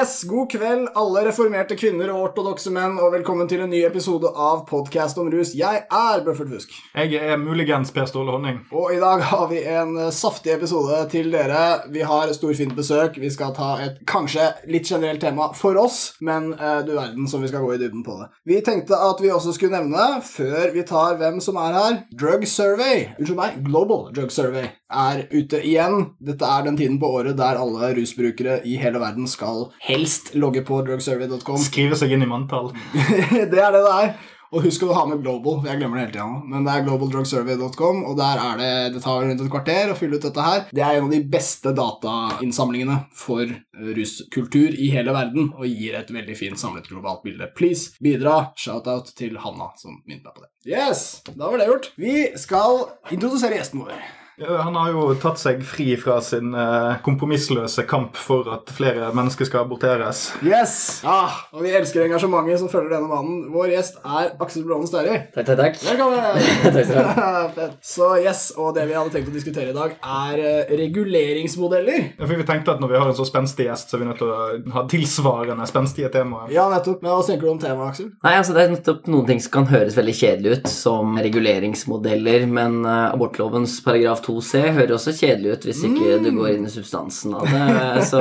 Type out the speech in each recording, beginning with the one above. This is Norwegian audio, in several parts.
Yes, God kveld, alle reformerte kvinner og ortodokse menn, og velkommen til en ny episode av Podcast om rus. Jeg er Bøffert Fusk. Jeg er muligens Per Ståle Honning. Og i dag har vi en eh, saftig episode til dere. Vi har storfint besøk. Vi skal ta et kanskje litt generelt tema for oss, men eh, du verden som vi skal gå i dybden på det. Vi tenkte at vi også skulle nevne, før vi tar hvem som er her, Drug Survey. Unnskyld meg, Global Drug Survey er ute igjen. Dette er den tiden på året der alle rusbrukere i hele verden skal helst logge på drugsurvey.com. Skrive seg inn i manntall. det er det det er. Og husk å ha med Global. Jeg glemmer det hele tida nå. Men det er globaldrugsurvey.com, og der er det Det tar rundt et kvarter å fylle ut dette her. Det er en av de beste datainnsamlingene for eh, ruskultur i hele verden, og gir et veldig fint samlet globalt bilde. Please, bidra. Shout-out til Hanna, som minnet meg på det. Yes, da var det gjort. Vi skal introdusere gjesten vår. Han har jo tatt seg fri fra sin eh, kompromissløse kamp for at flere mennesker skal aborteres. Yes! Ah, og vi elsker engasjementet som følger denne mannen. Vår gjest er Aksel Blånen Støri. Takk, takk, takk. Velkommen! Takk skal du ha. Fett. Så yes, og det vi hadde tenkt å diskutere i dag, er eh, reguleringsmodeller. Ja, for vi tenkte at Når vi har en så spenstig gjest, så er vi nødt til å ha tilsvarende spenstige temaer. Ja, nettopp. Men hva tenker du om temaet, Aksel? Nei, altså Det er nettopp noen ting som kan høres veldig kjedelig ut, som reguleringsmodeller, men uh, abortlovens paragraf 2c hører også kjedelig ut hvis ikke du går inn i substansen av det. Så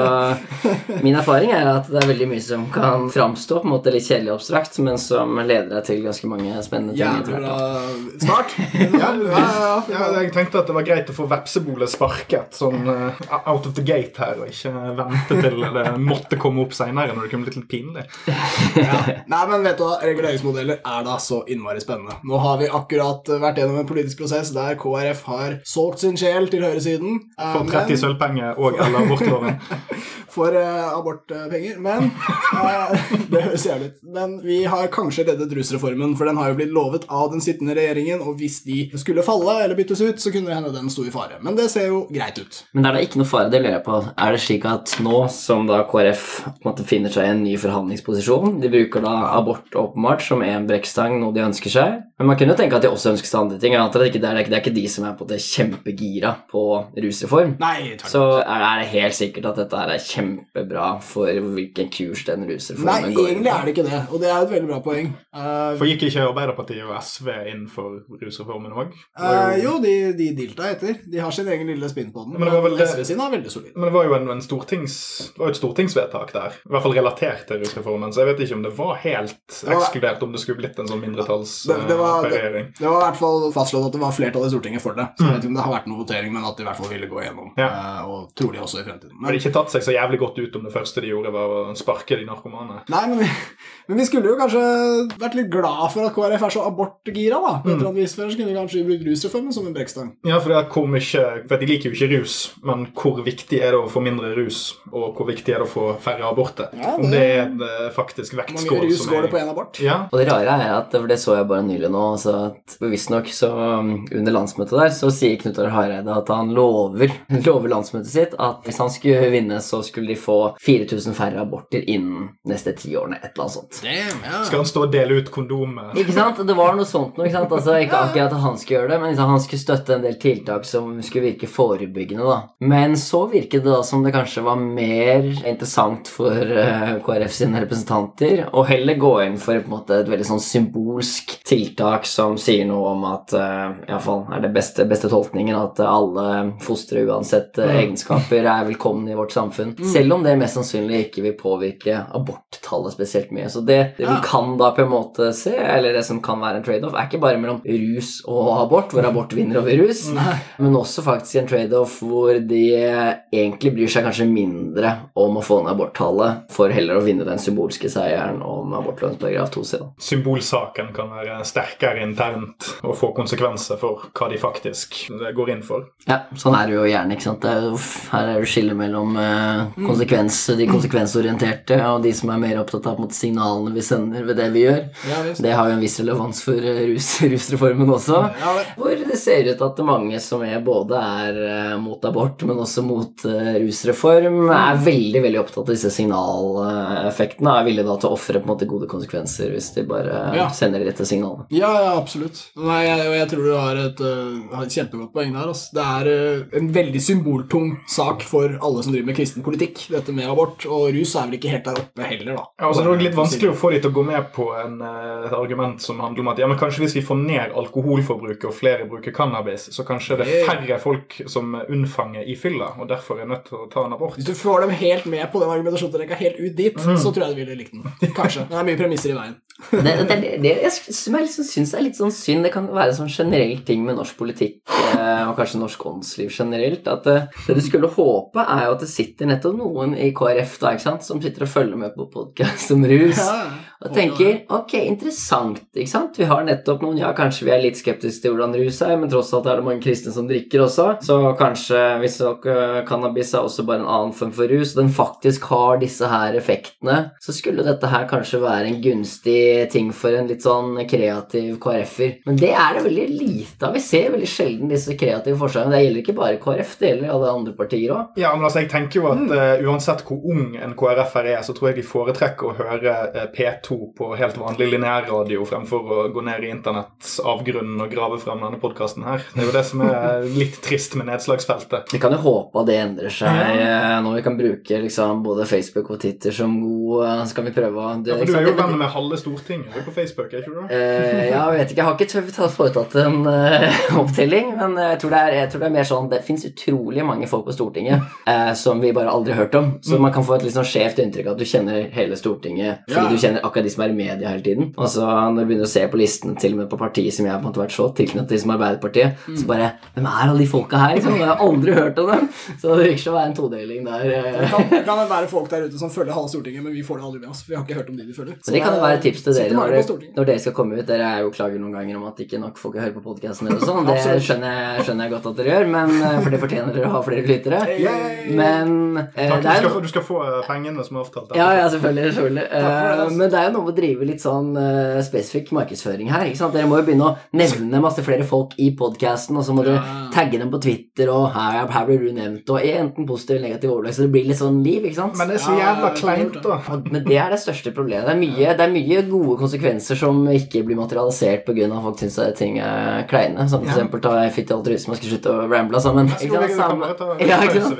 min erfaring er at det er veldig mye som kan framstå på en måte litt kjedelig og abstrakt, men som leder deg til ganske mange spennende ting. Jævla. Ja, ja, ja, Ja, Jeg tenkte at det var greit å få vepsebolet sparket sånn eh, out of the gate her, og ikke vente til det måtte komme opp seinere når det kunne blitt litt pinlig. ja. Nei, men vet du hva, reguleringsmodeller er da så innmari spennende. Nå har vi akkurat vært gjennom en politisk prosess der KrF har solgt sin sjel til høyresiden. eh, For 30 men- sølvpenger og eller abortloven. for uh, abortpenger, men eh, Det høres jævlig ut. Men vi har kanskje reddet rusreformen, for den har jo blitt lovet av den sittende regjeringen, og hvis de skulle falle eller byttes ut, så kunne det hende den sto i fare. Men det ser jo greit ut. Men det er da ikke noe fare, det lurer jeg på. Er det slik at nå som da KrF måtte finner seg i en ny forhandlingsposisjon De bruker da abort åpenbart som en brekkstang, noe de ønsker seg. Men man kunne jo tenke at de også ønsker seg andre ting. Det, ikke, det, er, det er ikke de som er på det kjempegira på rusreform. Nei, Så er er det helt sikkert at dette er er kjempebra for hvilken kurs den Nei, rusreformen går inn egentlig er det ikke det, og det er et veldig bra poeng. Uh, For gikk ikke Arbeiderpartiet og SV inn for rusreformen òg? Uh, jo, de, de dilta etter. De har sin egen lille spinn på den. Men det- SV sin er veldig solid. Men det var jo en, en stortings, det var et stortingsvedtak der, i hvert fall relatert til rusreformen, så jeg vet ikke om det var helt ekskludert om det skulle blitt en sånn Det, det, var, det, det var i hvert fall fastslått at det var flertall i Stortinget for det. Så jeg vet ikke om det har vært noen votering, men at de i hvert fall ville gå igjennom. Ja. Uh, og trolig også i fremtiden. Men, de ikke tatt seg så jævlig godt ut om det første de gjorde, var å sparke de narkomane? Nei, men vi, men vi skulle jo kanskje vært litt glad for at KrF er så abortgira, da. På et eller annet vis, for ellers kunne vi kanskje brukt rusreformen som en brekkstang. Ja, for det er hvor mye, for De liker jo ikke rus, men hvor viktig er det å få mindre rus, og hvor viktig er det å få færre aborter? Ja, Om det- det er en eh, faktisk Hvor mye rus går det på én abort? Ja, Og det rare er at, for det så jeg bare nylig nå, altså at visstnok så um, under landsmøtet der, så sier Knut Arild Hareide at han lover, lover landsmøtet sitt at hvis han skulle vinne, så skulle de få 4000 færre aborter innen neste ti årene, et eller annet sånt. Damn, ja. Skal han stå og dele ut kondomer? Ikke sant? Det var noe sånt noe, ikke sant? Altså, ikke akkurat at han skulle gjøre det, men liksom, han skulle støtte en del tiltak som skulle virke forebyggende, da. Men så virket det da som det kanskje var mer interessant for uh, KrF sine representanter å heller gå inn for på en måte et veldig sånn symbolsk tiltak som sier noe om at uh, iallfall er det beste, beste tolkningen at eh, alle fostre uansett uh, egenskaper er velkomne i vårt samfunn. Selv om det mest sannsynlig ikke vil påvirke aborttallet spesielt mye. Så det, det vi Ja. kan da på en måte se, eller det som kan være en trade-off, er ikke bare mellom rus og abort, hvor abort vinner over rus, men også faktisk en trade-off hvor de egentlig bryr seg kanskje mindre om å få ned aborttallet, for heller å vinne den symbolske seieren om abortloven paragraf 2c. Symbolsaken kan være sterkere internt og få konsekvenser for hva de faktisk går inn for. Ja, sånn er det jo gjerne. ikke sant? Det er, jo- her er det skille mellom eh, konsekvens, de konsekvensorienterte og de som er mer opptatt av måte, signalene vi sender ved det vi gjør. Ja. Det har jo en viss relevans for eh, rus, rusreformen også. Ja. Hvor det ser ut at mange som er både er eh, mot abort, men også mot eh, rusreform, er veldig veldig opptatt av disse signaleffektene. Er villige da til å ofre gode konsekvenser hvis de bare Ja. sender de rette signalene. Ja, ja, absolutt. Nei, jeg, jeg tror du har et, har et kjempegodt poeng der. Altså. Det er en veldig symboltung sak for alle som driver med kristen politikk. Politikk, dette med abort, og rus er vel ikke helt der oppe heller, da. Ja, altså, det er litt vanskelig å få de til å gå med på en, eh, et argument som handler om at ja, men kanskje hvis vi får ned alkoholforbruket og flere bruker cannabis, så kanskje det er færre folk som unnfanger i fylla, og derfor er nødt til å ta en abort. Hvis du får dem helt med på den argumentasjonsrekka helt ut dit, Mm. så tror jeg de ville likt den. Kanskje. Men det er mye premisser i veien. Det, det, det, jeg som jeg liksom syns er litt sånn synd, det kan være en sånn generell ting med norsk politikk, eh, og kanskje norsk åndsliv generelt, at eh, det du skulle håpe, er jo at det sitter nettopp noen i KrF da, ikke sant, som sitter og følger med på podkast om rus. Og tenker ok, interessant. ikke sant? Vi har nettopp noen Ja, kanskje vi er litt skeptiske til hvordan rus er, men tross alt er det mange kristne som drikker også. Så kanskje hvis dere, cannabis er også bare en annen form for rus, og den faktisk har disse her effektene, så skulle dette her kanskje være en gunstig ting for en litt sånn kreativ KrF-er. Men det er det veldig lite av. Vi ser veldig sjelden disse kreative forslagene. Det gjelder ikke bare KrF, det gjelder alle andre partier òg. Ja, men altså, jeg tenker jo at uh, uansett hvor ung en KrF-er er, så tror jeg de foretrekker å høre uh, P2 på helt vanlig lineærradio fremfor å gå ned i internetts avgrunn og grave frem denne podkasten her. Det er jo det som er litt trist med nedslagsfeltet. Vi kan jo håpe at det endrer seg eh, når vi kan bruke liksom, både Facebook og Twitter som god Så Skal vi prøve å det, Ja, for du er jo venn med halve Stortinget på Facebook, er ikke du det? Eh, ja, jeg vet ikke, jeg har ikke foretatt en eh, opptelling, men jeg tror, det er, jeg tror det er mer sånn Det fins utrolig mange folk på Stortinget eh, som vi bare aldri har hørt om. Så man kan få et litt sånn skjevt inntrykk av at du kjenner hele Stortinget fordi Ja. du kjenner akkurat de som er i media hele tiden. Og så når du begynner å se på listen til og med på partiet som jeg har på en måte vært så tilknyttet til som Arbeiderpartiet, så bare Hvem er alle de folka her? Liksom? Jeg har aldri hørt om dem. Så det virker som å være en todeling der. Det eh. kan, det kan være folk der ute som følger halve Stortinget, men vi får det aldri med oss. Vi har ikke hørt om de de følger. Så det kan jo være et tips til dere når, dere når dere skal komme ut. Dere er jo klager noen ganger om at ikke nok folk hører på podkasten deres og sånn. Det skjønner jeg, skjønner jeg godt at dere gjør, men, eh, for det fortjener dere å ha flere lyttere. Men eh, Takk, du, skal få, du skal få pengene som er avtalt. ja, ja, selvfølgelig. selvfølgelig. Eh, altså. Men det er jo noe med å drive litt sånn uh, spesifikk markedsføring her. ikke sant? Dere må jo begynne å nevne masse flere folk i podkasten, og så må dere tagge dem på Twitter, og her, her blir du nevnt, og enten positiv eller negativ overlag, så det blir litt sånn liv, ikke sant? Men det er så jævla kleint, da. Men det er det største problemet. Det er mye, det er mye gode konsekvenser som ikke blir materialisert pga. at folk syns ting er kleine. Som for Ja. eksempel ta Fitte altruisme og skal slutte å ramble sammen. Ikke sant? Sammen. Ja, ikke sant?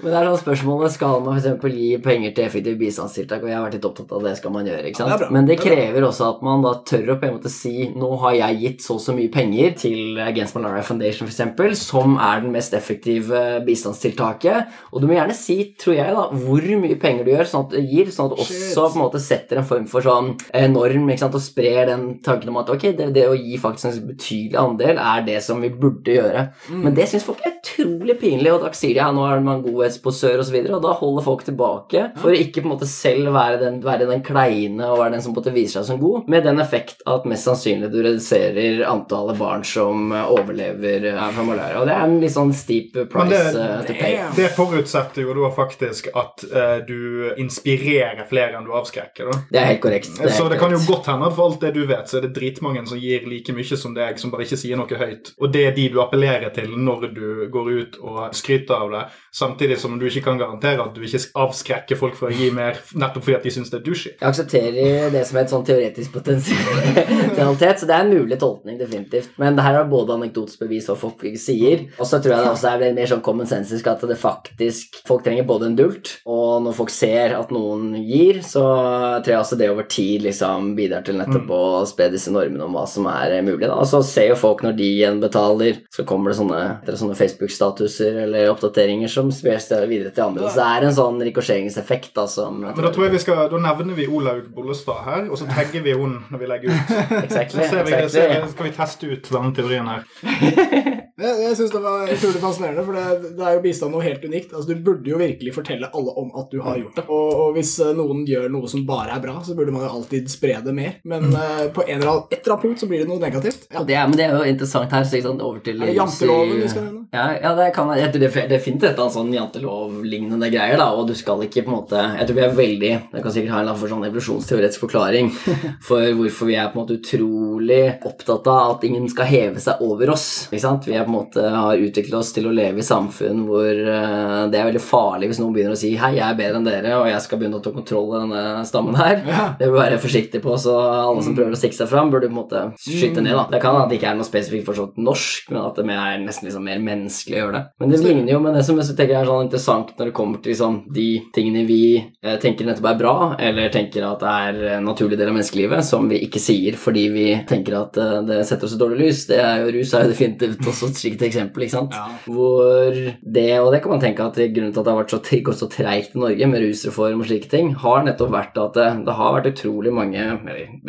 Men det er sånn spørsmålet Skal man for eksempel gi penger til effektive bistandstiltak, og jeg har vært litt opptatt av det skal man gjøre. ikke Ja, er sant? Det Men det er krever også at man da tør å på en måte si nå har jeg gitt så og så mye penger til Against Malaria Foundation eksempel, som er den mest effektive bistandstiltaket. Og du må gjerne si, tror jeg, da, hvor mye penger du gjør, sånn at, gir, sånn at du også på en måte setter en form for sånn eh, norm ikke sant, og sprer den tanken om at ok, det, det å gi faktisk en betydelig andel er det som vi burde gjøre. Mm. Men det syns folk er utrolig pinlig, og da sier de ja, nå er man godhetsposør osv., og, så videre, og da holder folk tilbake for å ikke på en måte selv være den, være den kleine og være den som på en måte viser seg som god, med den effekt at mest sannsynlig du reduserer antallet barn som eh, overlever eh, fra malaria. Og det er en litt sånn steep price det- eh, to pay. Det forutsetter jo da faktisk at uh, du inspirerer flere enn du avskrekker. da. Det er helt korrekt. er så helt det kan jo godt hende at for alt det du vet, så er det dritmange som gir like mye som deg, som bare ikke sier noe høyt. Og det er de du appellerer til når du går ut og skryter av det, samtidig som du ikke kan garantere at du ikke avskrekker folk fra å gi mer nettopp fordi at de syns det er douchey. Jeg aksepterer det som et sånn teoretisk potensialitet, så det er en mulig tolkning, definitivt. Men det her er både anekdotisk bevis og folk sier. Og så tror jeg det også er mer sånn common sensisk at det faktisk Folk trenger både en dult, og når folk ser at noen gir, så tror jeg også det over tid liksom bidrar til nettopp å spre disse normene om hva som er mulig. Da. Og så ser jo folk når de igjen betaler, så kommer det sånne, sånne Facebook-statuser eller oppdateringer som spres videre til andre. Så det er en sånn rikosjeringseffekt da som Men da tror jeg vi skal, da nevner vi Olaug Bollestad her, og så tagger vi henne når vi legger ut. Exactly, Så ser vi, exactly. ser vi, skal vi teste ut denne teorien her. Jeg, jeg synes det var utrolig fascinerende, for det, det er jo bistand noe helt unikt. Altså, Du burde jo virkelig fortelle alle om at du har gjort det. Og, og hvis eh, noen gjør noe som bare er bra, så burde man jo alltid spre det mer. Men eh, på en eller annen, et eller annet punkt så blir det noe negativt. Ja. Det er, men det er jo interessant her, så ikke sant, over til Er det janteloven vi skal nevne? Ja, ja, det kan jeg tror det er definitivt et eller annet sånn jantelov-lignende greier, da, og du skal ikke på en måte Jeg tror vi er veldig Jeg kan sikkert ha en for sånn evolusjonsteoretisk forklaring for hvorfor vi er på en måte utrolig opptatt av at ingen skal heve seg over oss. Ikke sant? Vi er på en måte har utviklet oss til å leve i samfunn hvor uh, det er veldig farlig hvis noen begynner å si 'hei, jeg er bedre enn dere, og jeg skal begynne å ta kontroll av denne stammen her'. Ja. Det bør være forsiktig på, så alle som prøver å stikke seg fram, burde på en måte skyte ned. da. Det kan at det ikke er noe spesifikt for sånt norsk, men at det er nesten liksom mer menneskelig å gjøre det. Men det ligner jo med det som jeg tenker er sånn interessant når det kommer til liksom, de tingene vi eh, tenker nettopp er bra, eller tenker at det er en naturlig del av menneskelivet, som vi ikke sier fordi vi tenker at eh, det setter oss i dårlig lys. Det er jo Rus er jo definitivt også et slikt eksempel, ikke sant. Ja. Hvor det, og det kan man tenke at grunnen til at det har vært så, gått så treigt i Norge med rusreform og slike ting, har nettopp vært at det, det har vært utrolig mange,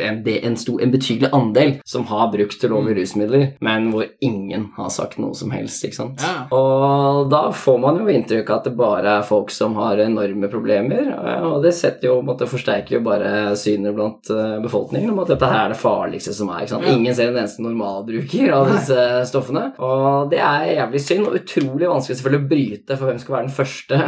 en, en, stor, en betydelig andel, som har brukt ulovlige rusmidler, men hvor ingen har sagt noe som helst, ikke sant. Ja. Og da får man jo inntrykk av at det bare er folk som har enorme problemer, eh, og det setter jo, måtte, forsterker jo bare synet blant eh, befolkningen om at dette her er det farligste som er. ikke sant? Ja. Ingen ser en eneste normalbruker av disse stoffene, og det er jævlig synd og utrolig vanskelig selvfølgelig å bryte for hvem skal være den første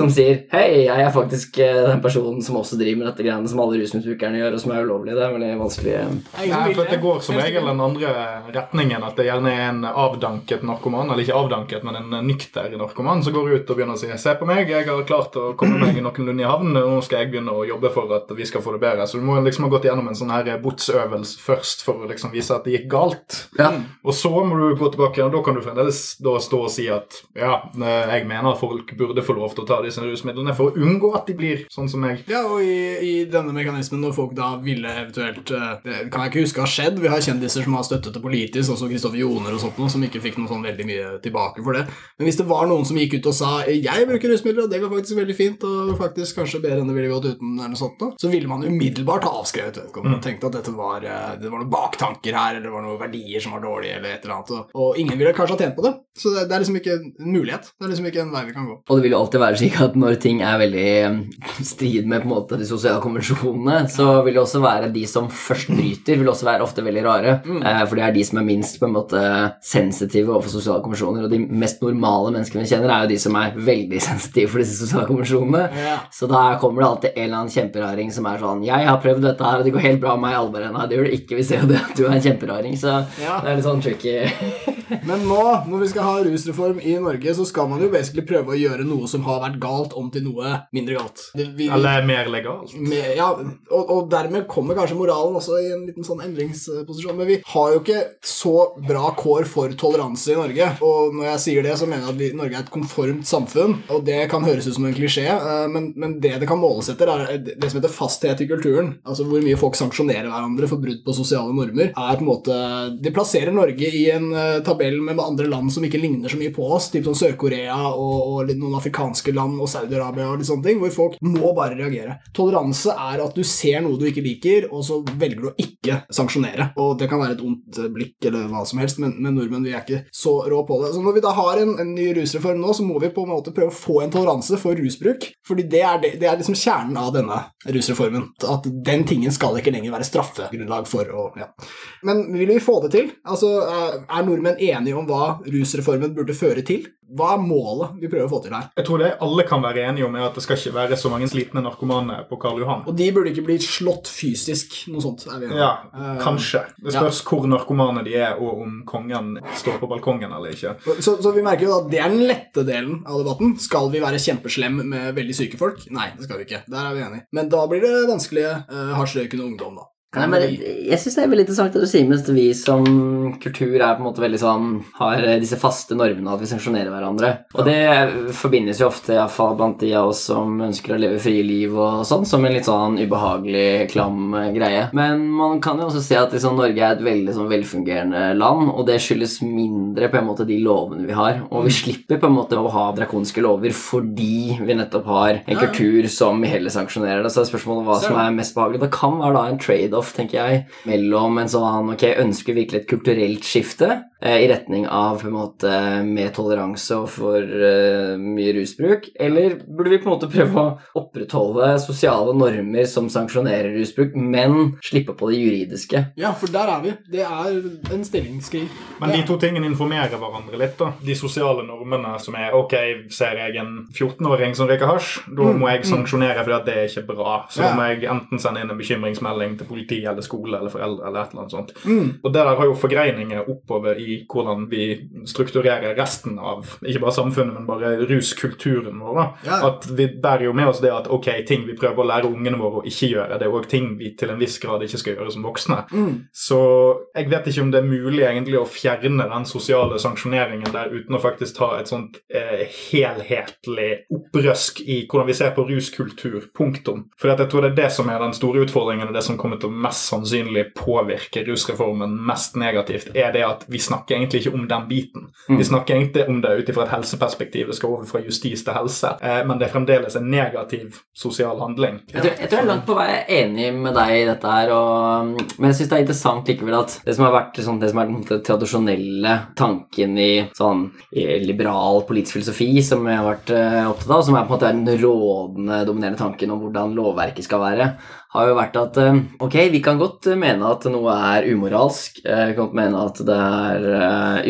som sier hei, jeg er faktisk eh, den personen som også driver med dette greiene som alle rusmisbrukerne gjør, og som er ulovlig. Det er veldig vanskelig. Nei, for Det går som regel den andre retningen, at det gjerne er en avdanket narkoman, eller ikke avdanket, men en nykter narkoman, som går ut og begynner å si 'Se på meg, jeg har klart å komme meg noenlunde i havn, nå skal jeg begynne å jobbe for at vi skal få det bedre'. Så du må liksom ha gått gjennom en sånn her botsøvelse først for å liksom vise at det gikk galt. Ja. Og så må du gå tilbake, og da kan du fremdeles da stå og si at ja, jeg mener at folk burde få lov til å ta disse rusmidlene for å unngå at de blir sånn som meg. Ja, og i, i denne mekanismen når folk da ville eventuelt eh, Det kan jeg ikke huske har skjedd. Vi har kjendiser som har støttet det politisk, også Kristoffer Joner og sånt noe, som ikke fikk noe sånn veldig mye tilbake for det. Men hvis det var noen som gikk ut og sa 'jeg bruker rusmidler, og det går faktisk veldig fint', og faktisk kanskje bedre enn det ville gått uten, eller noe sånt, da, så ville man umiddelbart ha avskrevet vedkommende og tenkt at dette var, eh, det var noen baktanker her, eller det var noen verdier som var dårlige, eller et eller annet. Og, og ingen ville kanskje ha tjent på det. Så det, det er liksom ikke en mulighet. Det er liksom ikke en vei vi kan gå. Og det vil jo alltid være slik at når ting er veldig eh, strid med på en måte de sosiale konvensjonene, så vil det også være de som først bryter, vil også være ofte veldig rare. Mm. for det er de som er minst på en måte sensitive overfor sosiale konvensjoner. Og de mest normale menneskene vi kjenner, er jo de som er veldig sensitive for disse sosiale konvensjonene. Ja. Så da kommer det alltid en eller annen kjemperaring som er sånn 'Jeg har prøvd dette her, og det går helt bra med meg.' Alle bare 'Nei, det gjør det ikke. Vi ser jo det at du er en kjemperaring.' Så Ja. det er litt sånn tricky. Men nå, når vi skal ha rusreform i Norge, så skal man jo basically prøve å gjøre noe som har vært galt, om til noe mindre galt. Det, vi, Eller mer legalt. med, ja, og, og dermed kommer kanskje moralen også i en liten sånn endringsposisjon. Men vi har jo ikke så bra kår for toleranse i Norge. Og når jeg sier det, så mener jeg at vi, Norge er et konformt samfunn. Og det kan høres ut som en klisjé, eh, men, men det det kan måles etter, er det som heter fasthet i kulturen. Altså hvor mye folk sanksjonerer hverandre for brudd på sosiale normer. er på en måte, Det plasserer Norge i en eh, tabell med andre land som ikke ligner så mye på oss, typ sånn Sør-Korea og, og noen afrikanske land og Saudi-Arabia og litt sånne ting, hvor folk må bare reagere. Toleranse er at du ser noe du ikke liker, og så velger du å ikke sanksjonere. Og det kan være et ondt blikk eller hva som helst, men, men nordmenn vi er ikke så rå på det. Så når vi da har en, en ny rusreform nå, så må vi på en måte prøve å få en toleranse for rusbruk, fordi det er, det, det er liksom kjernen av denne rusreformen. At den tingen skal ikke lenger være straffegrunnlag for å ja. Men vil vi få det til? Altså, er nordmenn enige om hva rusreformen burde føre til? Hva er målet vi prøver å få til her? Jeg tror det alle kan være enige om, er at det skal ikke være så mange slitne narkomane på Karl Johan. Og de burde ikke bli slått fysisk, noe sånt. er vi enige. Ja, Eh, kanskje. Det spørs hvor narkomane de er, og om kongen står på balkongen eller ikke. Så, så vi merker jo at det er den lette delen av debatten. Skal vi være kjempeslem med veldig syke folk? Nei, det skal vi ikke. Der er vi enige. Men da blir det vanskelige uh, hardsrøykende ungdom, da. Nei, men jeg syns det er veldig interessant det du sier, mens vi som kultur er på en måte veldig sånn Har disse faste normene at vi sanksjonerer hverandre. Og det forbindes jo ofte, iallfall blant de av oss som ønsker å leve frie liv og sånn, som en litt sånn ubehagelig, klam eh, greie. Men man kan jo også se at liksom, Norge er et veldig sånn velfungerende land, og det skyldes mindre på en måte de lovene vi har. Og vi slipper på en måte å ha drakonske lover fordi vi nettopp har en kultur som heller sanksjonerer det. Så er spørsmålet hva som er mest behagelig. Det kan være da en trade-off, tenker jeg, mellom en sånn Ok, ønsker vi virkelig et kulturelt skifte i retning av på en måte mer toleranse og for uh, mye rusbruk, eller burde vi på en måte prøve å opprettholde sosiale normer som sanksjonerer rusbruk, men slippe på det juridiske? Ja, for der er vi. Det er en stillingskrig. Men de to tingene informerer hverandre litt. da. De sosiale normene som er ok, ser jeg en 14-åring som røyker hasj, da Mm, må jeg mm. sanksjonere fordi at det er ikke bra. Så Ja. da må jeg enten sende inn en bekymringsmelding til politi eller skole eller foreldre eller et eller annet sånt. Mm. Og det der har jo forgreininger oppover i i hvordan vi strukturerer resten av ikke bare samfunnet, men bare ruskulturen vår. Ja. At vi bærer jo med oss det at ok, ting vi prøver å lære ungene våre å ikke gjøre, det er òg ting vi til en viss grad ikke skal gjøre som voksne. Mm. Så jeg vet ikke om det er mulig egentlig å fjerne den sosiale sanksjoneringen der uten å faktisk ta et sånt eh, helhetlig opprøsk i hvordan vi ser på ruskultur. Punktum. For jeg tror det er det som er den store utfordringen, og det som kommer til å mest sannsynlig påvirke rusreformen mest negativt, er det at vi snakker egentlig ikke om den biten. Vi snakker egentlig om det ut ifra et helseperspektiv. Det skal over fra justis til helse. Eh, men det er fremdeles en negativ sosial handling. Jeg tror, jeg tror jeg er langt på vei enig med deg i dette her, og, men jeg syns det er interessant likevel at det som har vært sånn, det som er den tradisjonelle tanken i sånn i liberal politisk filosofi som jeg har vært eh, opptatt av, som er på en måte den rådende, dominerende tanken om hvordan lovverket skal være, har jo vært at eh, ok, vi kan godt eh, mene at noe er umoralsk, eh, vi kan godt mene at det er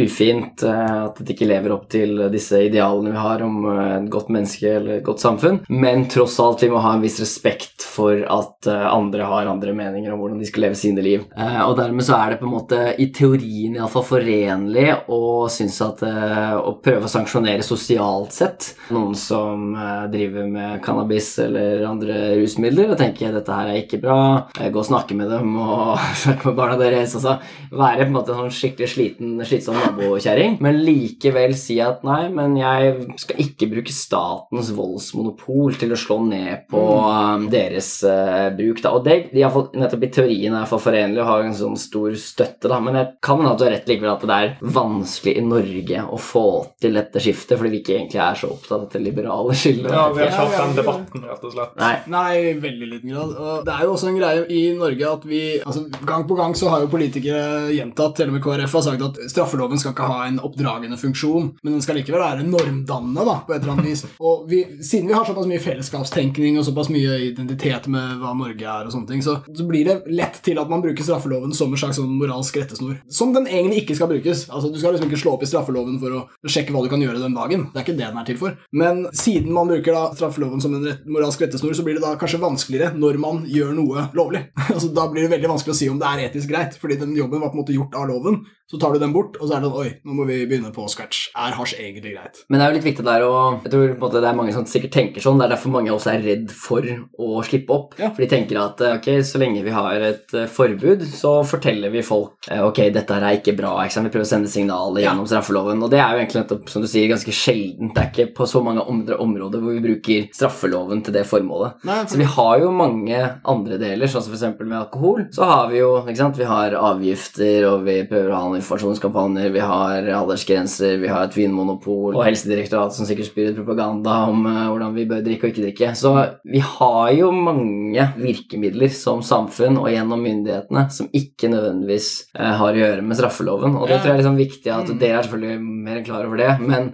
ufint, at det ikke lever opp til disse idealene vi har om et godt menneske eller et godt samfunn, men tross alt vi må ha en viss respekt for at andre har andre meninger om hvordan de skal leve sine liv. Og dermed så er det på en måte i teorien iallfall forenlig å synes at å prøve å sanksjonere sosialt sett noen som driver med cannabis eller andre rusmidler, og jeg dette her er ikke bra, gå og snakke med dem og snakke med barna deres, altså være på en måte en sånn skikkelig sliten, slitsom nabokjerring, men likevel si at nei, men jeg skal ikke bruke statens voldsmonopol til å slå ned på um, deres uh, bruk, da. Og det, de har fått, nettopp i teorien er for forenlig å ha en sånn stor støtte, da, men jeg kan hende at du har rett likevel at det er vanskelig i Norge å få til dette skiftet, fordi vi ikke egentlig er så opptatt av dette liberale skillet. Ja, vi har ikke hatt den debatten, rett og slett. Nei. Nei, veldig liten grad. Og det er jo også en greie i Norge at vi altså Gang på gang så har jo politikere gjentatt, til og med KrF har sagt at straffeloven skal ikke ha en oppdragende funksjon, men den skal likevel være normdannende, da, på et eller annet vis. Og vi, siden vi har såpass mye fellesskapstenkning og såpass mye identitet med hva Norge er, og sånne ting, så, så blir det lett til at man bruker straffeloven som en slags sånn moralsk rettesnor. Som den egentlig ikke skal brukes. Altså, Du skal liksom ikke slå opp i straffeloven for å sjekke hva du kan gjøre den dagen. Det er ikke det den er til for. Men siden man bruker da straffeloven som en rett, moralsk rettesnor, så blir det da kanskje vanskeligere når man gjør noe lovlig. altså, Da blir det veldig vanskelig å si om det er etisk greit, fordi den jobben var på en måte gjort av loven. Så tar du den bort, og så er det sånn Oi, nå må vi begynne på scratch. Er hasj egentlig greit? Men det er jo litt viktig der å Jeg tror en måte det er mange som sikkert tenker sånn. Det er derfor mange også er redd for å slippe opp. Ja. For de tenker at eh, ok, så lenge vi har et eh, forbud, så forteller vi folk eh, ok, dette her er ikke bra. Ikke? Vi prøver å sende signaler Ja. gjennom straffeloven. Og det er jo egentlig som du sier, ganske sjeldent. Det er ikke på så mange andre områder hvor vi bruker straffeloven til det formålet. Nei, Så vi har jo mange andre deler, sånn som f.eks. med alkohol. Så har vi jo ikke sant? Vi har avgifter, og vi prøver å ha noen informasjonskampanjer, vi har aldersgrenser, vi har et vinmonopol, og Helsedirektoratet som sikkert spyr ut propaganda om eh, hvordan vi bør drikke og ikke drikke. Så vi har jo mange virkemidler som samfunn og gjennom myndighetene som ikke nødvendigvis eh, har å gjøre med straffeloven. Og det tror jeg er liksom viktig at Mm. dere er selvfølgelig mer enn klar over det, men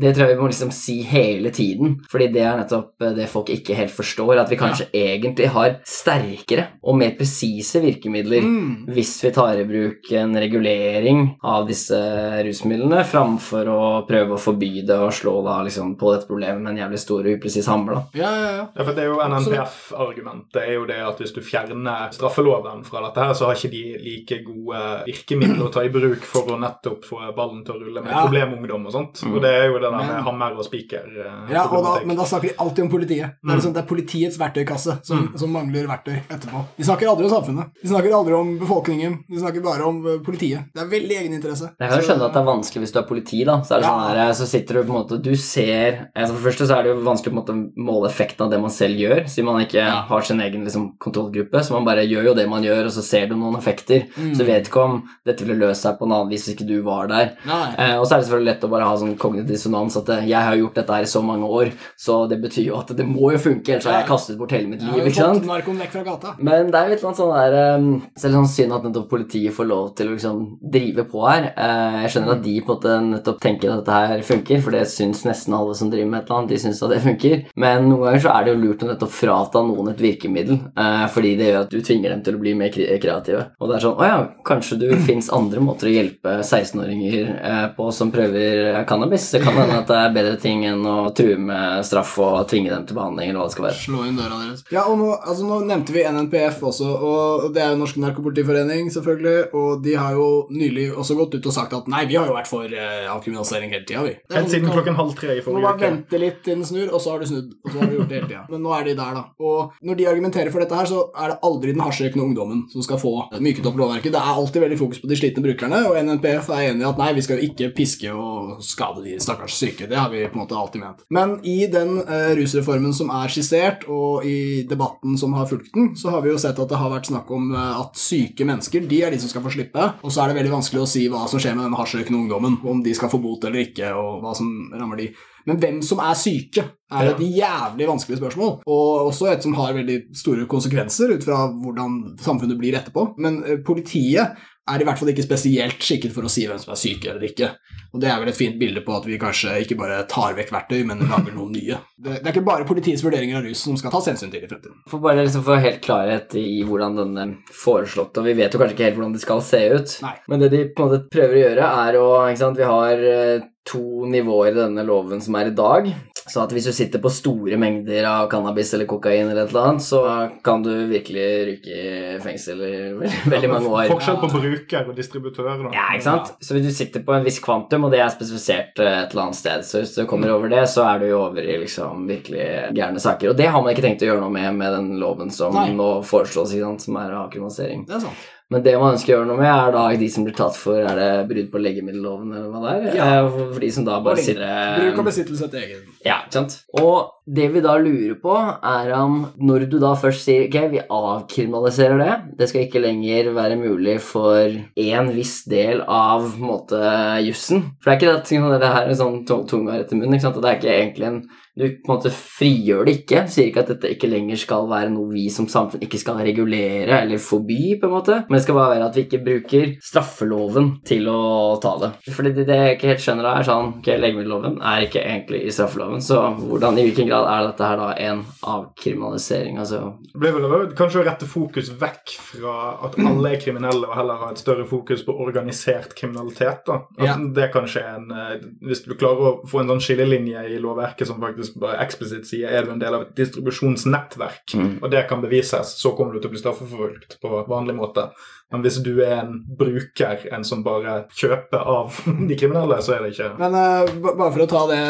det tror jeg vi må liksom si hele tiden, fordi det er nettopp eh, det folk ikke helt forstår, at vi kanskje egentlig har sterkere og mer presise virkemidler Mm. hvis vi tar i bruk en regulering av disse rusmidlene, framfor å prøve å forby det og slå da liksom på dette problemet med en jævlig stor og upresis hammer. da. Ja, ja, ja. Ja, for det er jo NNPF-argumentet er jo det at hvis du fjerner straffeloven fra dette her, så har ikke de like gode virkemidler å ta i bruk for å nettopp få ballen til å rulle med Ja. problemungdom og sånt. Og det er jo det der med hammer og spiker. eh, Ja, og da, men da snakker de alltid om politiet. Det er, liksom, det er politiets verktøykasse som, som mangler verktøy etterpå. De snakker aldri om samfunnet. De snakker aldri om befolkningen. De snakker bare om eh, politiet. Det er veldig egeninteresse. Jeg kan jo skjønne at det er vanskelig hvis du er politi, da. Så det Ja. sånn her, så sitter du på en måte Du ser altså For det første så er det jo vanskelig på en måte å måle effekten av det man selv gjør, siden man ikke Ja. har sin egen liksom, kontrollgruppe. Så man bare gjør jo det man gjør, og så ser du noen effekter. Mm. Så vet ikke om dette ville løst seg på en annen vis hvis ikke du var der. Eh, og så er det selvfølgelig lett å bare ha sånn kognitiv dissonans at eh, jeg har gjort dette her i så mange år, så det betyr jo at det må jo funke, ellers har jeg kastet bort hele mitt liv. ikke sant? narkoen vekk fra gata. Men det er jo et eller annet sånn der um, er sånn synd at nettopp politiet får lov til å liksom drive på her. Eh, jeg skjønner at de på en måte nettopp tenker at dette her funker, for det syns nesten alle som driver med et eller annet. De syns at det funker. Men noen ganger så er det jo lurt å nettopp frata noen et virkemiddel, eh, fordi det gjør at du tvinger dem til å bli mer kreative. Og det er sånn Å ja, kanskje du fins andre måter å hjelpe 16-åringer eh, på som prøver cannabis. Det kan hende at det er bedre ting enn å true med straff og tvinge dem til behandling, eller hva det skal være. Slå inn døra deres. Ja, og nå, altså, nå nevnte vi NNPF også, og det er jo Norsk Narkopolitiforening, selvfølgelig, og de har jo nylig nylig også gått ut og sagt at nei, vi har jo vært for uh, avkriminalisering hele tida, vi. Helt siden kan- klokken halv tre i Du må forrige bare uke. vente litt til den snur, og så har du snudd. Og så har du gjort det hele tida. Men nå er de der, da. Og når de argumenterer for dette her, så er det aldri den hasjrøykende ungdommen som skal få myket opp lovverket. Det er alltid veldig fokus på de slitne brukerne, og NNPF er enig i at nei, vi skal jo ikke piske og skade de stakkars syke. Det har vi på en måte alltid ment. Men i den uh, rusreformen som er skissert, og i debatten som har fulgt den, så har vi jo sett at det har vært snakk om uh, at syke mennesker, de er de som skal få slippe. Og så er det veldig vanskelig å si hva som skjer med den hasjrøykende ungdommen, om de skal få bot eller ikke, og hva som rammer de. Men hvem som er syke, er et jævlig vanskelig spørsmål. Og også et som har veldig store konsekvenser ut fra hvordan samfunnet blir etterpå. Men eh, politiet er i hvert fall ikke spesielt skikket for å si hvem som er syke eller ikke. Og det er vel et fint bilde på at vi kanskje ikke bare tar vekk verktøy, men lager noen nye. Det, det er ikke bare politiets vurderinger av rus som skal tas hensyn til i fremtiden. For bare liksom få helt klarhet i hvordan denne foreslåtte Og vi vet jo kanskje ikke helt hvordan det skal se ut. Nei. Men det de på en måte prøver å gjøre, er å ikke sant, Vi har eh, to nivåer i denne loven som er i dag. Så at hvis du sitter på store mengder av cannabis eller kokain, eller et eller annet, så kan du virkelig ryke i fengsel i veldig, veldig mange år. Forskjell på bruker og distributør. Da. Ja, ikke sant? Så hvis du sitter på en viss kvantum, og det er spesifisert eh, et eller annet sted, så hvis du kommer over det, så er du jo over i liksom virkelig gærne saker. Og det har man ikke tenkt å gjøre noe med med den loven som Nei. nå foreslås, ikke sant, som er avkriminalisering. Det er sant. Men det man ønsker å gjøre noe med, er da de som blir tatt for Er det brudd på legemiddelloven, eller hva det er? Ja. Eh, For de som da bare sier eh, Bruk og besittelse til egen. ja, ikke sant? Og det vi da lurer på, er om når du da først sier ok, vi avkriminaliserer det, det skal ikke lenger være mulig for en viss del av på en måte jussen. For det er ikke det at det her er sånn tung- tunga rett i munnen, ikke sant? og det er ikke egentlig en du på en måte frigjør det ikke. Sier ikke at dette ikke lenger skal være noe vi som samfunn ikke skal regulere eller forby, på en måte. Men det skal bare være at vi ikke bruker straffeloven til å ta det. Fordi det, det jeg ikke helt skjønner, er sånn ok, Legemiddelloven er ikke egentlig i straffeloven, så hvordan, i hvilken grad er dette her da en avkriminalisering? Altså Det blir vel kanskje å rette fokus vekk fra at alle er kriminelle, og heller ha et større fokus på organisert kriminalitet. da. At Ja. Det kanskje er en, eh, Hvis du klarer å få en sånn skillelinje i lovverket som faktisk eksplisitt sier er du en del av et distribusjonsnettverk, Mm. og det kan bevises, så kommer du til å bli straffeforfulgt på vanlig måte. Men hvis du er en bruker, en som bare kjøper av de kriminelle, så er det ikke Men uh, bare for å ta det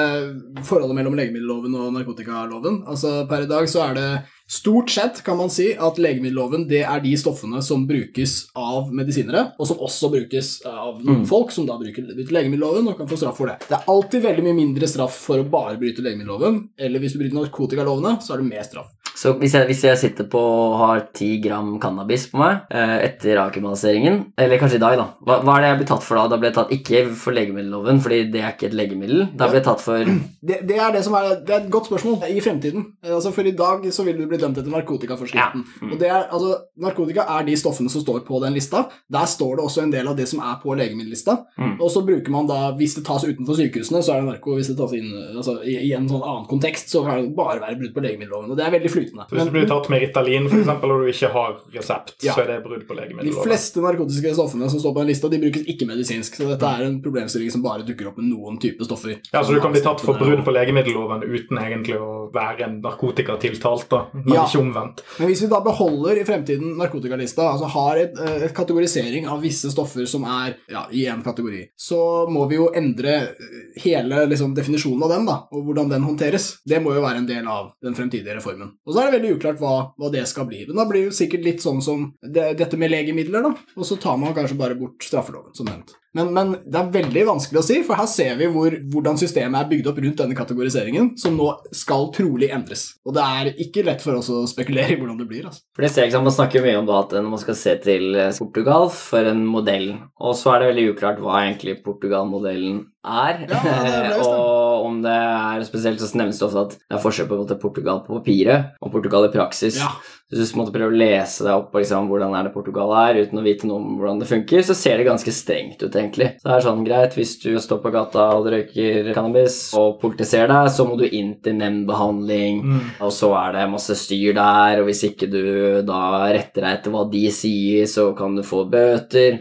forholdet mellom legemiddelloven og narkotikaloven altså Per i dag så er det stort sett, kan man si, at legemiddelloven det er de stoffene som brukes av medisinere, og som også brukes av noen Mm. folk som da bruker legemiddelloven og kan få straff for det. Det er alltid veldig mye mindre straff for å bare bryte legemiddelloven, eller hvis du bryter narkotikalovene, så er det mer straff. Så hvis jeg, hvis jeg sitter på og har 10 gram cannabis på meg eh, etter avkriminaliseringen, eller kanskje i dag, da, hva, hva er det jeg blir tatt for da? Da blir jeg tatt ikke for legemiddelloven, fordi det er ikke et legemiddel. Da blir jeg tatt for Det, det er det som er, det er et godt spørsmål i fremtiden. Altså For i dag så vil du bli dømt etter narkotikaforskriften. Ja. Mm. Og det er, altså, Narkotika er de stoffene som står på den lista. Der står det også en del av det som er på legemiddellista. Mm. Og så bruker man da, hvis det tas utenfor sykehusene, så er det narko. Hvis det tas inn altså, i, i en sånn annen kontekst, så kan det bare være brudd på legemiddelloven. Og det er veldig flytende. Så hvis du blir tatt med Ritalin, for eksempel, og du ikke har resept, Ja. så er det brudd på de fleste narkotiske stoffene som står på en lista, de brukes ikke medisinsk. Så dette er en problemstilling som bare dukker opp med noen type stoffer. Ja, så du kan bli tatt for brudd på legemiddelloven uten egentlig å være en narkotikatiltalt, da, men Ja. ikke omvendt. Men hvis vi da beholder i fremtiden narkotikalista, altså har et, eh, et kategorisering av visse stoffer som er ja, i én kategori, så må vi jo endre hele liksom, definisjonen av den, da, og hvordan den håndteres. Det må jo være en del av den fremtidige reformen. Og så er det veldig uklart hva, hva det skal bli. Men da blir det jo sikkert litt sånn som det, dette med legemidler, da. Og så tar man kanskje bare bort straffeloven, som nevnt. Men, men det er veldig vanskelig å si, for her ser vi hvor, hvordan systemet er bygd opp rundt denne kategoriseringen, som nå skal trolig endres. Og det er ikke lett for oss å spekulere i hvordan det blir. altså. For det ser ikke Man snakker mye om da at man skal se til eh, Portugal for en modell, og så er det veldig uklart hva egentlig Portugal-modellen er. Ja, det det. og om det er spesielt så nevnes det ofte at det er forskjell på Portugal på papiret og Portugal i praksis. Ja. Hvis du måtte prøve å lese deg opp på liksom, hvordan er det Portugal er, uten å vite noe om hvordan det funker, så ser det ganske strengt ut, egentlig. Så det er sånn greit, hvis du står på gata og røyker cannabis og politiet ser deg, så må du inn til nemndbehandling, Mm. og så er det masse styr der, og hvis ikke du da retter deg etter hva de sier, så kan du få bøter,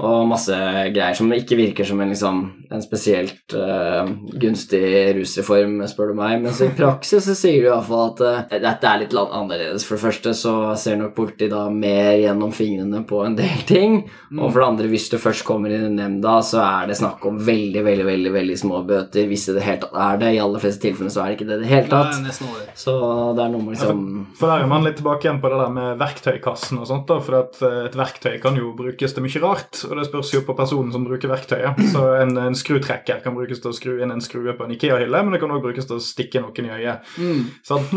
og masse greier som ikke virker som en, liksom, en spesielt uh, gunstig rusreform, spør du meg. Men så i praksis så sier du iallfall at uh, dette er litt annerledes. For det første så ser nok politiet da mer gjennom fingrene på en del ting. Mm. Og for det andre, hvis du først kommer inn i nemnda, så er det snakk om veldig, veldig veldig, veldig små bøter. Hvis det i det hele tatt er det. I aller fleste tilfellene så er det ikke det i det hele tatt. Nei, så det er noe med liksom ja, for, for der er man litt tilbake igjen på det der med verktøykassen og sånt. da, For at eh, et verktøy kan jo brukes til mye rart, og det spørs jo på personen som bruker verktøyet. Så en, en skrutrekker kan brukes til å skru inn en skrue på en Ikea-hylle, men det kan òg brukes til å stikke noen i øyet. Mm.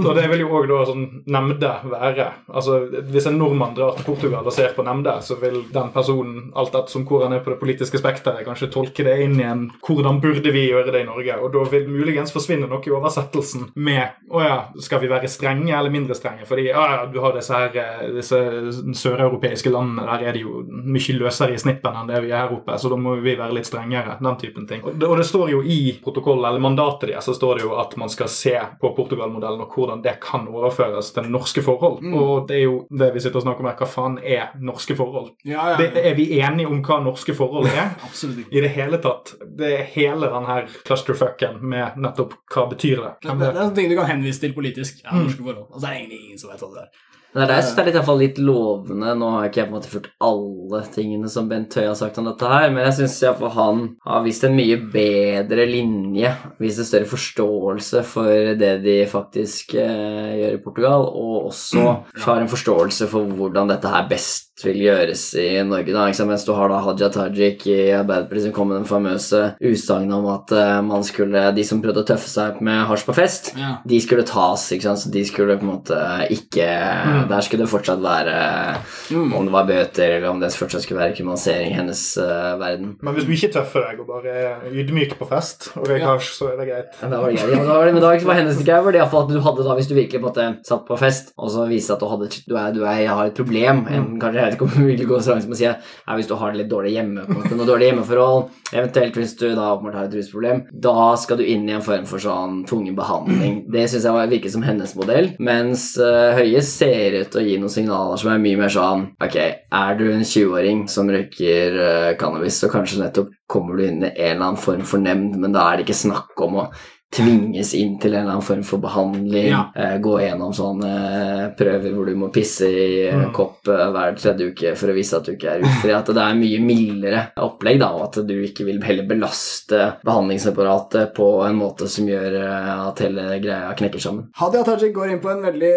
og det vil jo òg da sånn nemnde være. Altså, Hvis en nordmann drar til Portugal og ser på nemnde, så vil den personen, alt etter hvor han er på det politiske spekteret, kanskje tolke det inn i en hvordan burde vi gjøre det i Norge? Og da vil muligens forsvinne noe i oversettelsen med å ja, skal vi være strenge eller mindre strenge? Fordi ja, du har disse her eh, disse søreuropeiske landene, der er de jo mye løsere i snippen enn det vi er her oppe, så da må vi være litt strengere. Den typen ting. Og det, og det står jo i protokollen, eller mandatet deres, så står det jo at man skal se på Portugal-modellen og hvordan det kan overføres til norske forhold. Mm. Og det er jo det vi sitter og snakker om her. Hva faen er norske forhold? Ja, ja, ja. Det, er vi enige om hva norske forhold er? Absolutt ikke. I det hele tatt. Det er hele den her clusterfucken med nettopp hva betyr det? det, det, det er ting du kan henvise til politisk. Ja, norske mm. forhold. Altså, det er egentlig ingen som vet hva det er. Det er, det er litt, litt lovende. Nå har ikke jeg på en måte fulgt alle tingene som Bent Høie har sagt om dette her, men jeg syns han har vist en mye bedre linje, vist en større forståelse for det de faktisk eh, gjør i Portugal, og også har en forståelse for hvordan dette her best vil gjøres i Norge. da, ikke sant? Mens du har da Haja Tajik i Arbeiderpartiet som kom med den famøse utsagnet om at uh, man skulle, de som prøvde å tøffe seg med hasj på fest, ja. de skulle tas. ikke sant? Så de skulle på en måte ikke mm. Der skulle det fortsatt være mm. Om det var bøter, eller om det fortsatt skulle være kriminalisering i hennes uh, verden. Men hvis du ikke tøffer deg og bare er ydmyk på fest og røyker ja. hasj, så er det greit. Ja, det var det greit. Ja, det, men da var hennes greie var det iallfall at du hadde da, hvis du virkelig måtte, satt på fest, og så viste at du, hadde, du, er, du er, har et problem, en, mm. kanskje jeg vet ikke om hun vil gå så langt som å si ja, hvis du har det litt dårlig hjemme, på måte, noe dårlig hjemmeforhold, eventuelt hvis du da åpenbart har et rusproblem, da skal du inn i en form for sånn tvungen behandling. Det syns jeg virker som hennes modell, mens uh, Høie ser ut og gi noen signaler som er mye mer sånn Ok, er du en 20-åring som røyker uh, cannabis, så kanskje nettopp kommer du inn i en eller annen form for nemnd, men da er det ikke snakk om å tvinges inn til en eller annen form for behandling. Ja. Eh, gå gjennom sånne eh, prøver hvor du må pisse i eh, mm. kopp hver tredje uke for å vise at du ikke er ufri. At det er mye mildere opplegg, da, og at du ikke vil heller belaste behandlingsapparatet på en måte som gjør at hele greia knekker sammen. Hadia Tajik går inn på en veldig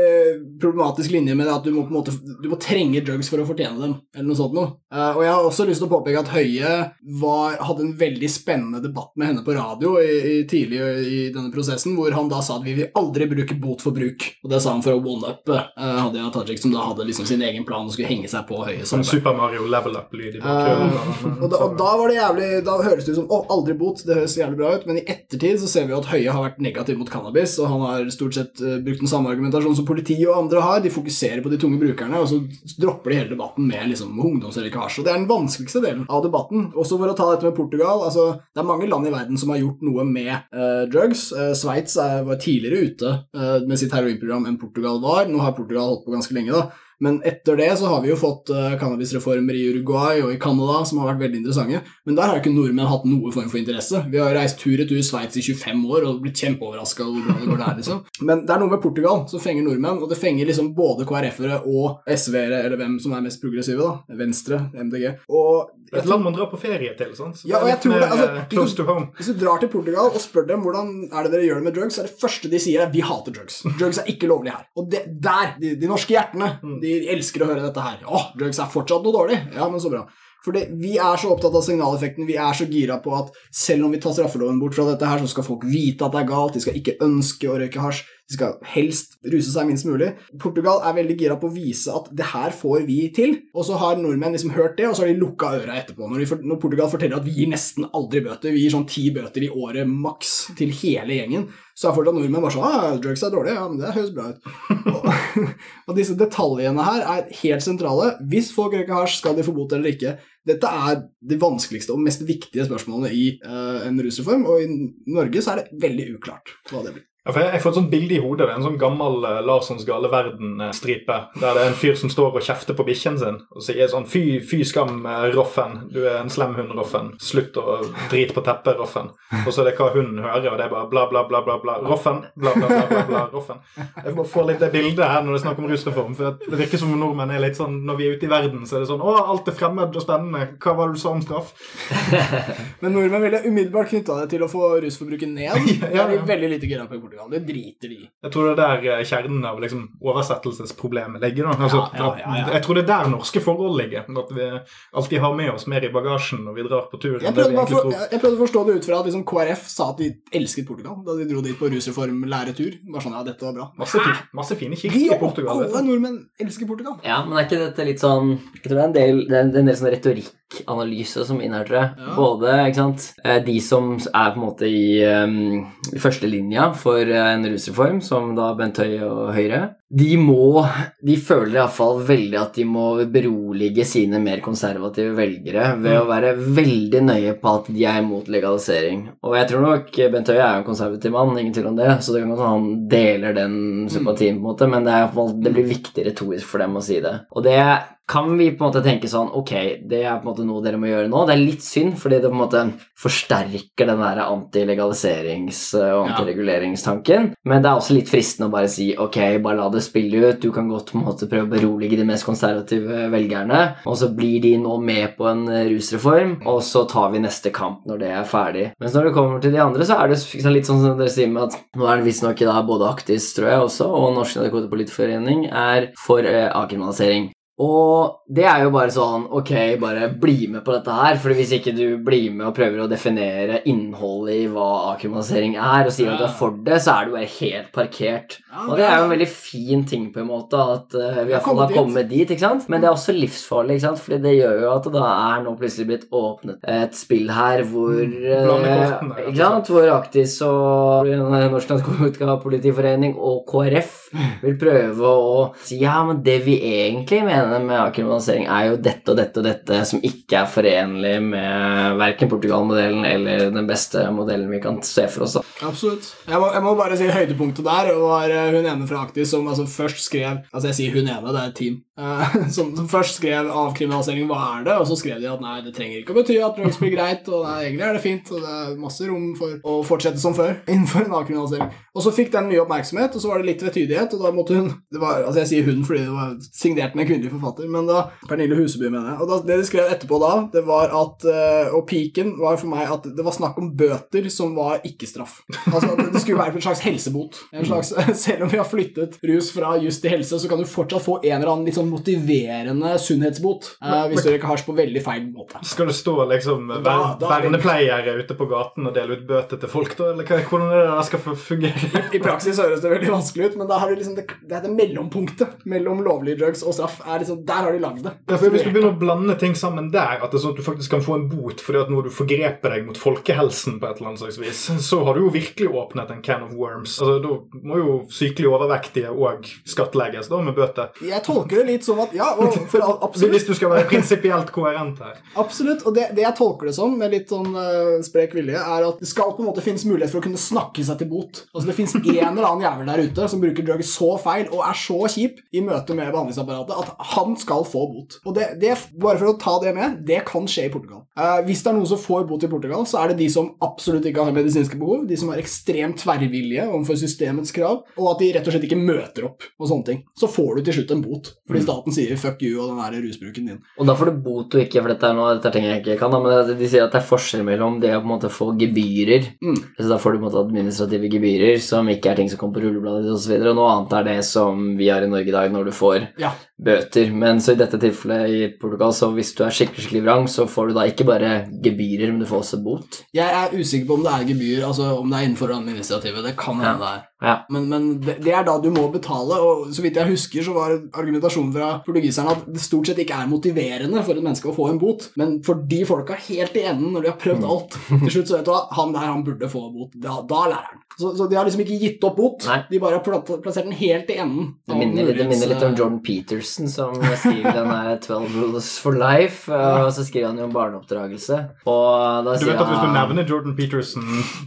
problematisk linje med at du må, på en måte, du må trenge drugs for å fortjene dem, eller noe sånt noe. Og jeg har også lyst til å påpeke at Høie var, hadde en veldig spennende debatt med henne på radio i, i tidlig i denne prosessen, hvor han da sa at vi vil aldri bruke bot for bruk. Og det sa han for å one-up uh, Hadia Tajik, som da hadde liksom sin egen plan og skulle henge seg på høye. Som Super Mario level up-lyd i bakgrunnen. Uh, og, da, og da var det jævlig Da høres det ut som å, aldri bot, det høres jævlig bra ut, men i ettertid så ser vi jo at Høie har vært negativ mot cannabis, og han har stort sett uh, brukt den samme argumentasjonen som politiet og andre har. De fokuserer på de tunge brukerne, og så dropper de hele debatten med liksom ungdomslekkasje. Det er den vanskeligste delen av debatten. Også for å ta dette med Portugal. altså Det er mange land i verden som har gjort noe med uh, drugs drugs. Uh, Sveits var tidligere ute uh, med sitt heroinprogram enn Portugal var. Nå har Portugal holdt på ganske lenge, da. Men etter det så har vi jo fått uh, cannabisreformer i Uruguay og i Canada som har vært veldig interessante. Men der har ikke nordmenn hatt noe form for interesse. Vi har reist tur-retur Sveits i 25 år og blitt kjempeoverraska over hvordan det går der, liksom. Men det er noe med Portugal som fenger nordmenn, og det fenger liksom både KrF-ere og SV-ere, eller hvem som er mest progressive, da. Venstre, MDG. Og et land man drar på ferie til, sant? Så ja, og jeg tror det, altså, hvis, du, hvis du drar til Portugal og spør dem hvordan er det dere gjør det med drugs, så er det første de sier, er vi hater drugs. Drugs er ikke lovlig her. Og det, der, de, de norske hjertene, mm. de de elsker å høre dette her. Å, drugs er fortsatt noe dårlig. Ja, men så bra. For vi er så opptatt av signaleffekten, vi er så gira på at selv om vi tar straffeloven bort fra dette her, så skal folk vite at det er galt, de skal ikke ønske å røyke hasj, de skal helst ruse seg minst mulig. Portugal er veldig gira på å vise at det her får vi til, og så har nordmenn liksom hørt det, og så har de lukka øra etterpå. Når, de, når Portugal forteller at vi gir nesten aldri bøter, vi gir sånn ti bøter i året maks til hele gjengen, så er fortsatt nordmenn bare sånn ah, drugs er dårlig, ja, men det høres bra ut. og, og disse detaljene her er helt sentrale. Hvis folk røyker hasj, skal de få bot eller ikke? Dette er de vanskeligste og mest viktige spørsmålene i uh, en rusreform, og i Norge så er det veldig uklart hva det blir. Ja, for jeg, jeg får et sånt bilde i hodet. Det er en sånn gammel uh, Larssons gale verden-stripe. Der det er en fyr som står og kjefter på bikkjen sin og sier sånn Fy, fy skam, uh, Roffen. Du er en slem hund, Roffen. Slutt å drite på teppet, Roffen. Og så er det hva hunden hører, og det er bare bla, bla, bla, bla, bla. Roffen. Bla, bla, bla, bla, bla, Roffen. Jeg må få litt det bildet her når det er snakk om rusreform. For det virker som om nordmenn er litt sånn Når vi er ute i verden, så er det sånn Å, alt er fremmed og spennende. Hva var det du sa om straff? Men nordmenn ville umiddelbart knytta det til å få rusforbruket ned. Det er veldig lite gira på Portugal. Det driter de i. Jeg tror det er der eh, kjernen av liksom, oversettelsesproblemet ligger. Da. Altså, Ja, ja, ja, ja. Jeg tror det er der norske forhold ligger. At vi alltid har med oss mer i bagasjen når vi drar på tur. Jeg prøvde, for, jeg, jeg prøvde å forstå det ut fra at liksom KrF sa at de elsket Portugal da de dro dit på rusreform-læretur. Bare sånn, ja, dette var bra. Masse, masse fine kirker i Portugal. alle nordmenn elsker Portugal. Ja, men er ikke dette litt sånn Jeg tror det er en del, det er en del sånn retorikkanalyse som inne det. Ja. Både ikke sant, eh, de som er på en måte i, um, i førstelinja for eh, en rusreform, som da Bent Høie og Høyre, de må De føler iallfall veldig at de må berolige sine mer konservative velgere ved å være veldig nøye på at de er imot legalisering. Og jeg tror nok Bent Høie er jo en konservativ mann, ingen tvil om det, så det kan godt han deler den sympatien, på en måte, men det, er i hvert fall, det blir viktig retorisk for dem å si det. Og det kan vi på en måte tenke sånn Ok, det er på en måte noe dere må gjøre nå. Det er litt synd, fordi det på en måte forsterker den der antilegaliserings- og antireguleringstanken. Men det er også litt fristende å bare si ok, bare la det spille ut. Du kan godt på en måte prøve å berolige de mest konservative velgerne, og så blir de nå med på en rusreform, og så tar vi neste kamp når det er ferdig. Mens når det kommer til de andre, så er det liksom litt sånn som dere sier med at nå er det visstnok både Aktis, tror jeg også, og Norsk Narkotikapolitiforening er for eh, avkriminalisering. Og det er jo bare sånn Ok, bare bli med på dette her. For hvis ikke du blir med og prøver å definere innholdet i hva avkriminalisering er, og sier at du er for det, så er du bare helt parkert. Ja, Og det er jo en veldig fin ting, på en måte, at eh, vi i hvert har kommet dit. dit. ikke sant? Men det er også livsfarlig, ikke sant? Fordi det gjør jo at det da er nå plutselig blitt åpnet et spill her hvor eh, rett og Ikke sant? Hvor Aktis og Norsk Narkotikapolitiforening og KrF vil prøve å si ja, men det vi egentlig mener med avkriminalisering, er jo dette og dette og dette som ikke er forenlig med verken Portugal-modellen eller den beste modellen vi kan se for oss. Absolutt. Jeg må, jeg må bare si høydepunktet der var eh, hun ene fra Aktis som altså først skrev Altså, jeg sier hun ene, det er et team. eh, som, som først skrev avkriminalisering, hva er det? Og så skrev de at nei, det trenger ikke å bety at drugs blir greit, og nei, egentlig er det fint, og det er masse rom for å fortsette som før innenfor en avkriminalisering. Og så fikk den mye oppmerksomhet, og så var det litt vetydighet, og da måtte hun det var, Altså, jeg sier hun fordi det var signert med en kvinnelig forfatter, men da Pernille Huseby, mener jeg. Og da, det de skrev etterpå da, det var at eh, Og piken var for meg at det var snakk om bøter som var ikke-straff. Altså, det, det skulle være en slags helsebot. En slags, selv om vi har flyttet rus fra just til helse, så kan du fortsatt få en eller annen litt sånn motiverende sunnhetsbot eh, hvis du røyker hasj på veldig feil måte. Skal det stå liksom er vernepleiere ute på gaten og dele ut bøter til folk, da? Eller hvordan er det det skal fungere? I praksis høres det veldig vanskelig ut, men da har du liksom det, det det mellompunktet mellom lovlige drugs og straff. Er liksom, der har de lagd det. Ja, for Hvis du begynner å blande ting sammen der, at det er sånn at du faktisk kan få en bot fordi at nå du forgreper deg mot folkehelsen på et eller annet slags vis, så har du jo virkelig åpnet en can of worms. Altså, Da må jo sykelig overvektige òg skattlegges da med bøter. Jeg tolker det litt som at Ja, og for absolutt. Hvis du skal være prinsipielt koherent her. Absolutt, og det, det jeg tolker det som, med litt sånn uh, sprek vilje, er at det skal på en måte finnes mulighet for å kunne snakke seg til bot. Altså Det finnes en eller annen jævel der ute som bruker drugs så feil og er så kjip i møte med behandlingsapparatet at han skal få bot. Og det, det, bare for å ta det med, det kan skje i Portugal. Eh, hvis det er noen som får bot i Portugal, så er det de som absolutt ikke har medisinske behov, de som har ekstremt tverrvilje overfor systemets krav, og at de rett og slett ikke møter opp og sånne ting. Så får du til slutt en bot, fordi staten sier 'fuck you' og den der rusbruken din. Og da får du bot og ikke, for dette er noe, dette er ting jeg ikke kan, da, men de sier at det er forskjell mellom det å på en måte få gebyrer Mm. Så da får du på en måte administrative gebyrer som ikke er ting som kommer på rullebladet osv., og, så videre, og noe annet er det som vi har i Norge i dag, når du får Ja. Bøter. Men så i dette tilfellet i Portugal, så hvis du er skikkelig skikkelig vrang, så får du da ikke bare gebyrer, men du får også bot. Jeg er usikker på om det er gebyr, altså om det er innenfor administrativet. Det kan hende det er. Ja. Men, men det, det er da du må betale, og så vidt jeg husker, så var argumentasjonen fra portugiserne at det stort sett ikke er motiverende for et menneske å få en bot, men for de folka helt i enden, når de har prøvd alt Til slutt så vet du hva, han der han burde få bot. Da, da lærer han. Så, så de har liksom ikke gitt opp bot, Nei. de bare har plassert den helt i enden. Det minner, det minner litt om Jordan Peterson, som skriver den der 12 Rules for Life. Og så skriver han jo om barneoppdragelse. Og da Du vet at Hvis du nevner Jordan Peterson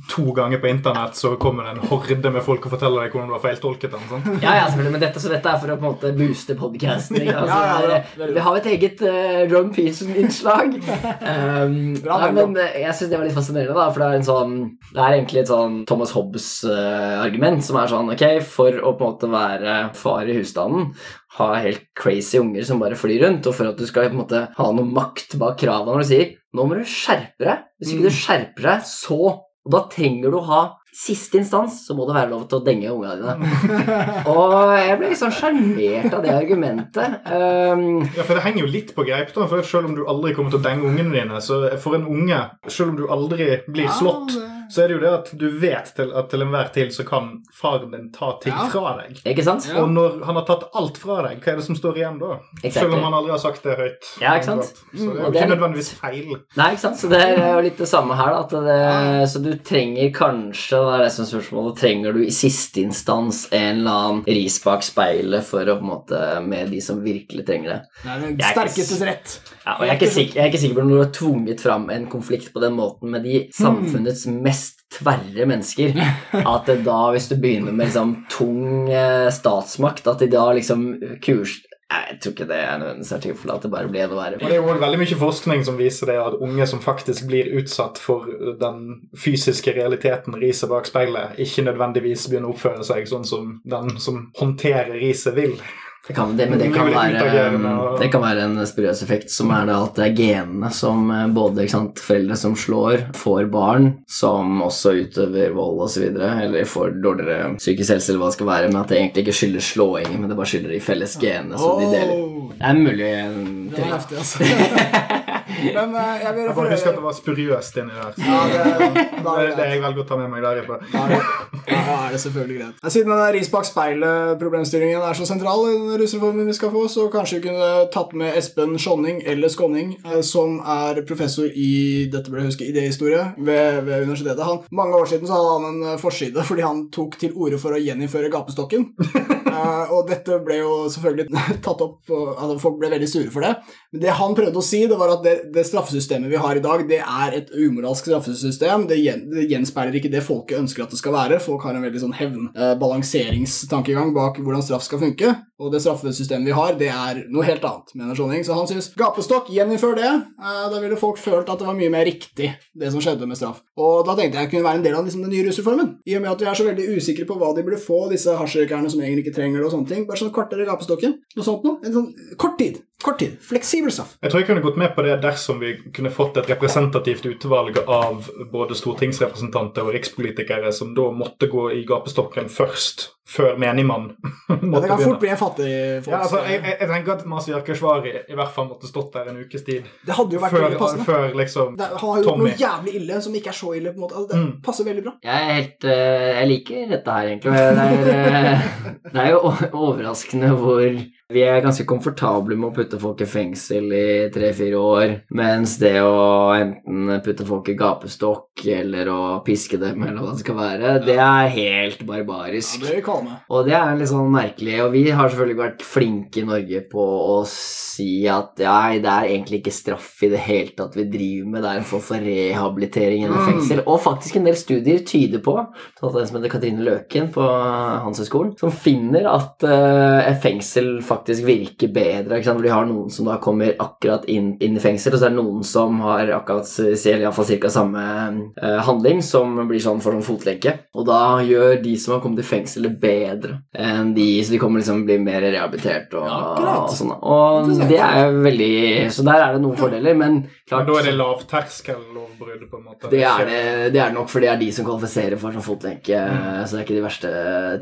to ganger på internett, så kommer det en horde med folk og forteller deg hvordan du har feiltolket den. Sånn. Ja, ja, selvfølgelig, men dette, så dette er for å på en måte booste podkasten. Altså, Ja, ja, ja, vi har et eget uh, Jordan Peterson-innslag. Um, nei, men eh, jeg syns det var litt fascinerende, da, for det er en sånn Det er egentlig et sånn Thomas Hobbes-argument som er sånn Ok, for å på en måte være far i husstanden, ha helt crazy unger som bare flyr rundt, og for at du skal på en måte ha noe makt bak kravene når du sier Nå må du skjerpe deg. Hvis ikke du skjerper deg, så Og da trenger du å ha siste instans, så må det være lov til å denge ungene dine. Og jeg ble liksom sånn sjarmert av det argumentet. Um, Ja, for Det henger jo litt på greip. da, for Selv om du aldri kommer til å denge ungene dine, så for en unge, selv om du aldri blir slått, så er det jo det at du vet til at til enhver tid så kan faren din ta ting Ja. fra deg. ikke sant? Ja. Og når han har tatt alt fra deg, hva er det som står igjen da? Exactly. Selv om han aldri har sagt det høyt. Ja, ikke sant? Så det Mm, er jo er ikke nødvendigvis feil. Nei, ikke sant? Så det er jo litt det samme her. Da, at det, så du trenger kanskje det er det som er spørsmålet, trenger du i siste instans en eller annen ris bak speilet for å på en måte med de som virkelig trenger det. Nei, Det er den er sterkestes rett. Ja, og jeg er, ikke sikker, jeg er ikke sikker på om du har tvunget fram en konflikt på den måten med de samfunnets mest tverre mennesker. At da, hvis du begynner med liksom tung eh, statsmakt, at de da liksom kurs... Jeg tror ikke det er nødvendigvis er tilfellet, at det bare blir enda verre. Det er jo veldig mye forskning som viser det at unge som faktisk blir utsatt for den fysiske realiteten riset bak speilet, ikke nødvendigvis begynner å oppføre seg sånn som den som håndterer riset, vil. Det kan, det, men det kan, være, det kan være en spuriøs effekt, som er det at det er genene som eh, både sant, foreldre som slår, får barn som også utøver vold osv., eller får dårligere psykisk helse, eller hva det skal være, men at det egentlig ikke skyldes slåingen, men det bare skylder de felles genene som de deler. Det er mulig en Det er heftig, altså. Men uh, jeg vil referere... husker at det var spuriøst inni der. ja, det, Det er det jeg velger å ta med meg derifra. Ja, det, da er det selvfølgelig greit. Siden den ris bak speilet-problemstillingen er så sentral i den rusreformen vi skal få, så kanskje vi kunne tatt med Espen Skjonning, eller Skånning, eh, som er professor i dette burde jeg huske, idéhistorie ved, ved universitetet. Han, mange år siden så hadde han en eh, forside fordi han tok til orde for å gjeninnføre gapestokken. Eh, og dette ble jo selvfølgelig tatt opp, altså, folk ble veldig sure for det. Men det han prøvde å si, det var at det, det straffesystemet vi har i dag, det er et umoralsk straffesystem. Det, gjen, det gjenspeiler ikke det folket ønsker at det skal være. Folk har en veldig sånn hevnbalanseringstankegang bak hvordan straff skal funke. Og det straffesystemet vi har, det er noe helt annet, mener Skjåning. Så han syns gapestokk, gjeninnfør det. Eh, da ville folk følt at det var mye mer riktig, det som skjedde med straff. Og da tenkte jeg kunne være en del av liksom, den nye rusreformen. I og med at vi er så veldig usikre på hva de burde få, disse hasjrøykerne som egentlig ikke trenger det, og sånne ting. Bare sånn kortere gapestokken. Noe sånt noe. En sånn kort tid. Kort tid. Fleksibel straff. Jeg tror jeg kunne gått med på det dersom vi kunne fått et representativt utvalg av både stortingsrepresentanter og rikspolitikere som da måtte gå i gapestokken først, før menigmann Ja, det måtte kan fort bli en fattig folk. Ja, altså, jeg, jeg, jeg tenker at Masi Keshvari i hvert fall måtte stått der en ukes tid det hadde jo vært før, veldig passende. før liksom Det, han har gjort noe jævlig ille som ikke er så ille. på en måte. Altså, det Mm. passer veldig bra. Jeg er helt eh, Jeg liker dette her, egentlig. Det er, eh, det er jo overraskende hvor vi er ganske komfortable med å putte folk i fengsel i tre-fire år, mens det å enten putte folk i gapestokk eller å piske dem, eller hva det skal være, det er helt barbarisk. vi kalme. Og det er litt sånn merkelig, og vi har selvfølgelig vært flinke i Norge på å si at ja, det er egentlig ikke straff i det hele tatt vi driver med, det er en form for rehabilitering gjennom Mm. fengsel. Og faktisk en del studier tyder på, sånn en som heter Katrine Løken på Handelshøyskolen, som finner at uh, fengsel faktisk virker bedre. Ikke sant? For de har noen som da kommer akkurat inn, inn i fengsel, og så er det noen som har akkurat iallfall ca. samme eh, handling, som blir sånn for sånn fotlenke. Og da gjør de som har kommet i fengselet, bedre enn de, så de kommer liksom bli mer rehabilitert og, Ja, og sånn. Og det er jo veldig Så der er det noen fordeler, men Men klart da er det lavterskellovbrudd, på en måte. det er det, det er nok, for det er de som kvalifiserer for sånn fotlenke, så det er ikke de verste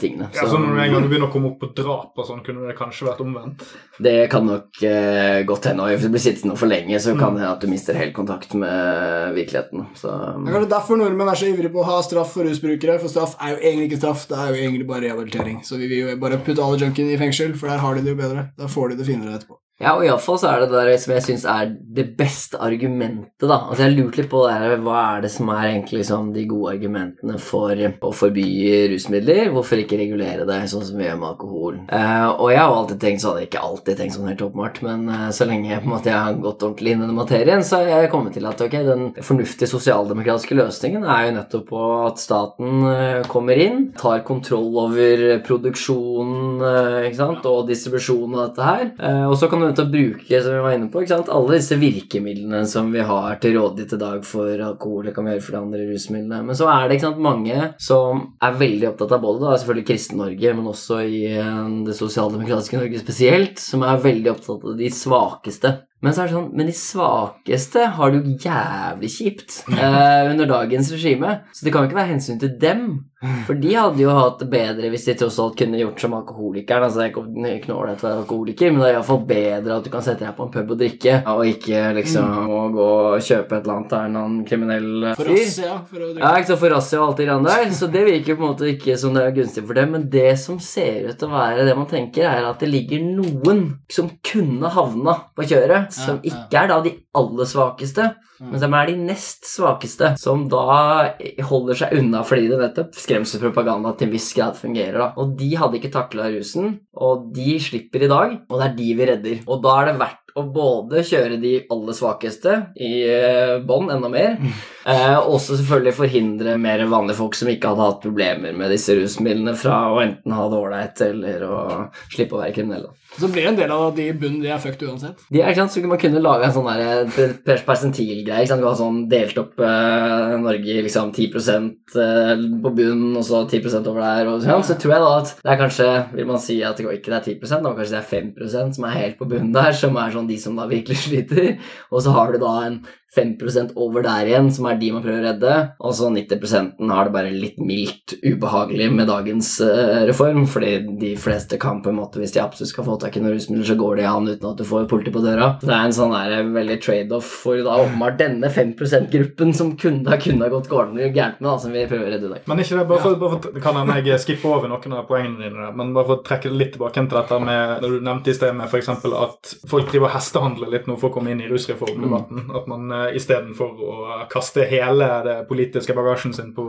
tingene. Ja, så når du en gang begynner å komme opp på drap og sånn, kunne det kanskje vært omvendt. Det kan nok eh, godt hende. Hvis du blir sittende for lenge, så kan det hende at du mister helt kontakt med virkeligheten. Så Det er kanskje derfor nordmenn er så ivrige på å ha straff for rusbrukere, for straff er jo egentlig ikke straff, det er jo egentlig bare rehabilitering. Så vi vil jo bare putte alle junkiene i fengsel, for der har de det jo bedre. Da får de det finere etterpå. Ja, og iallfall så er det der som jeg syns er det beste argumentet, da. Altså, jeg lurte litt på det her, hva er det som er egentlig liksom de gode argumentene for å forby rusmidler? Hvorfor ikke regulere det sånn som vi gjør med alkohol? Eh, og jeg har alltid tenkt sånn, ikke alltid tenkt sånn helt åpenbart, men eh, så lenge en måte, jeg har gått ordentlig inn i den materien, så har jeg kommet til at ok, den fornuftige sosialdemokratiske løsningen er jo nettopp på at staten eh, kommer inn, tar kontroll over produksjonen ikke sant, og distribusjonen av dette her, eh, og så kan du til å bruke som vi var inne på, ikke sant? alle disse virkemidlene som vi har til rådighet i dag for alkohol, det kan vi gjøre for de andre rusmidlene. Men så er det ikke sant, mange som er veldig opptatt av både da, selvfølgelig Kristen-Norge, men også i eh, det sosialdemokratiske Norge spesielt, som er veldig opptatt av de svakeste. Men så er det sånn, men de svakeste har det jo jævlig kjipt eh, under dagens regime. Så det kan jo ikke være hensyn til dem. For de hadde jo hatt det bedre hvis de tross alt kunne gjort som alkoholikeren. Altså, jeg knåler til å være alkoholiker, men det er iallfall bedre at du kan sette deg på en pub og drikke, og ikke liksom Mm. må gå og kjøpe et eller annet av en annen kriminell For fyr. oss, ja. For å Ja, ikke sant, for razzia og alt det grann der. Så det virker på en måte ikke som det er gunstig for dem. Men det som ser ut til å være det man tenker, er at det ligger noen som kunne havna på kjøret, som ikke er da de aller svakeste, men som er de nest svakeste, som da holder seg unna fordi det nettopp skremselspropaganda til en viss grad fungerer. da. Og de hadde ikke takla rusen, og de slipper i dag, og det er de vi redder. Og da er det verdt å både kjøre de aller svakeste i eh, bånn enda mer, eh, også selvfølgelig forhindre mer vanlige folk som ikke hadde hatt problemer med disse rusmidlene, fra å enten ha det ålreit eller å slippe å være kriminelle. Så blir en del av de i bunnen, de er fucked uansett. De er, ikke sant, så Man kunne lage en sånn der, eh, per- persentilgreie. sånn delt opp eh, Norge liksom 10 eh, på bunnen og så 10% over der. Og, sånn. Så tror jeg da at det er kanskje Vil man si at det ikke er 10% da kanskje det er 5% som er helt på bunnen der, som er sånn de som da virkelig sliter. Og så har du da en 5 over der igjen, som er de man prøver å redde. Og så 90 har det bare litt mildt ubehagelig med dagens uh, reform, fordi de fleste kan på en måte, hvis de absolutt skal få tak i noen rusmidler, så går de an uten at du får politi på døra. Så det er en sånn der, eh, veldig trade-off for da åpenbart denne 5 %-gruppen som kunne ha kunne gått gårdene gærent med, da, som vi prøver å redde i dag. Men ikke det, bare for, bare for, kan jeg skippe over noen av poengene dine, der, men bare for å trekke det litt tilbake til dette med når du nevnte i sted med f.eks. at folk driver og hestehandler litt nå for å komme inn i rusreformdebatten. At man uh, istedenfor å kaste hele det politiske bagasjen sin på,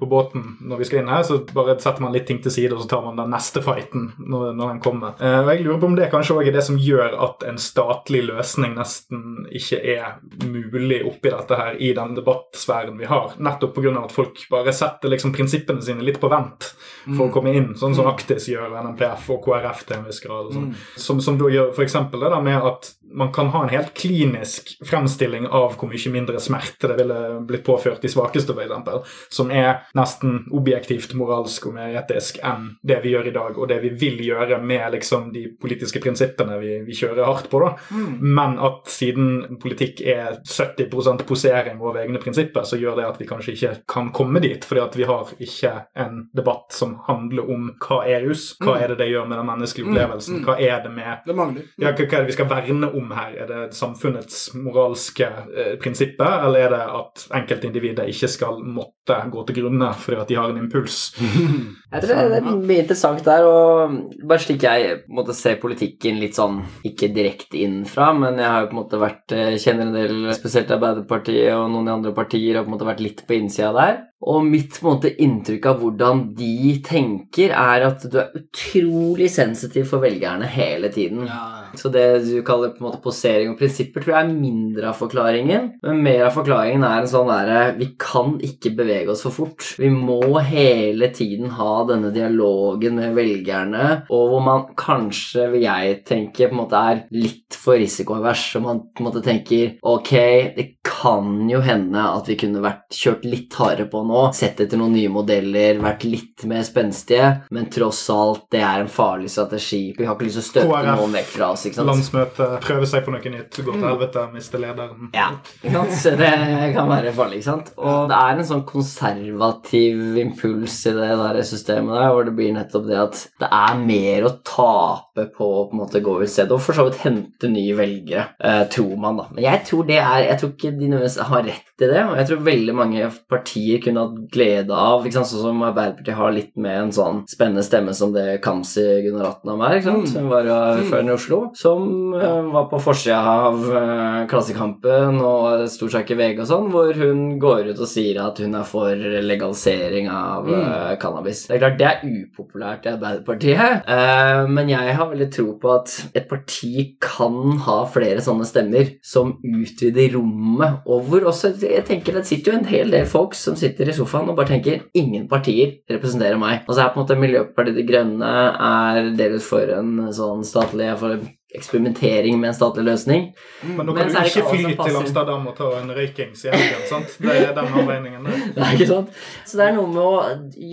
på båten når vi skal inn her, så bare setter man litt ting til side, og så tar man den neste fighten når, når den kommer. Eh, og jeg lurer på om det kanskje også er det som gjør at en statlig løsning nesten ikke er mulig oppi dette her i den debattsfæren vi har. Nettopp pga. at folk bare setter liksom prinsippene sine litt på vent for å komme inn, sånn som Aktis gjør, NMPF og KrF til en viss grad. sånn. Som, som da gjør f.eks. det der med at man kan ha en helt klinisk fremstilling av hvor mye mindre smerte det ville blitt påført de svakeste, eksempel, som er nesten objektivt moralsk og mer etisk enn det vi gjør i dag, og det vi vil gjøre med liksom de politiske prinsippene vi, vi kjører hardt på. da. Men at siden politikk er 70% posering over egne prinsipper, så gjør det at vi kanskje ikke kan komme dit, fordi at vi har ikke en debatt som handler om hva er rus, hva er det det gjør med den menneskelige opplevelsen, hva er det med Det ja, hva, er det vi skal verne om her? Er det samfunnets moralske eh, prinsipper, eller er det at enkeltindivider ikke skal måtte gå til grunne fordi at de har en impuls? Jeg tror det er mye interessant der, og bare slik jeg måtte se politikken litt sånn ikke direkte innenfra, men jeg har jo på en måte vært eh, kjenner en del, spesielt Arbeiderpartiet og noen i andre partier, og på en måte vært litt på innsida der. Og mitt måte inntrykk av hvordan de tenker, er at du er utrolig sensitiv for velgerne hele tiden. Ja. Så det du kaller på en måte posering og prinsipper, tror jeg er mindre av forklaringen. Men mer av forklaringen er en sånn derre Vi kan ikke bevege oss for fort. Vi må hele tiden ha denne dialogen med velgerne, og hvor man kanskje, vil jeg tenke, på en måte er litt for risikoavers. Og man på en måte tenker ok, det kan jo hende at vi kunne vært kjørt litt hardere på nå, sett etter noen nye modeller, vært litt mer spenstige, men tross alt, det er en farlig strategi. Vi har ikke lyst til å støte KrF, noen vekk fra oss, ikke sant? Landsmøte, prøve seg på noe nytt, gå til helvete, miste lederen. Ja, kanskje? Så det kan være farlig, ikke sant? Og det er en sånn konservativ impuls i det der systemet der, hvor det blir nettopp det at det er mer å tape på å på en måte gå ut stedet, og for så vidt hente nye velgere, eh, tror man da. Men jeg tror det er, jeg tror ikke de nødvendigvis har rett i det, og jeg tror veldig mange partier kunne hatt glede av, ikke sant, sånn som Arbeiderpartiet har litt med en sånn spennende stemme som det Kamzy Gunaratnam er, ikke sant, som var ordføreren i Oslo, som eh, var på forsida av eh, Klassekampen og stort sett i VG og sånn, hvor hun går ut og sier at hun er for legalisering av eh, cannabis. Det er klart, det er upopulært i Arbeiderpartiet, eh, men jeg har veldig tro på at et parti kan ha flere sånne stemmer som utvider rommet, og hvor også jeg tenker det sitter jo en hel del folk som sitter i sofaen og bare tenker ingen partier representerer meg. Og så er på en måte Miljøpartiet De Grønne er delvis for en sånn statlig for eksperimentering med en statlig løsning. Men nå kan er du ikke ikke fly til. Amsterdam og ta en røykings i helgen, sant? Det er den avveiningen der. Det er ikke sant? Så det er noe med å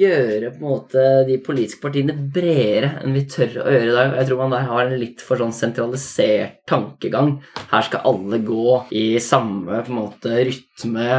gjøre på en måte de politiske partiene bredere enn vi tør å gjøre i dag. Jeg tror man der har en litt for sånn sentralisert tankegang. Her skal alle gå i samme på en måte rytme,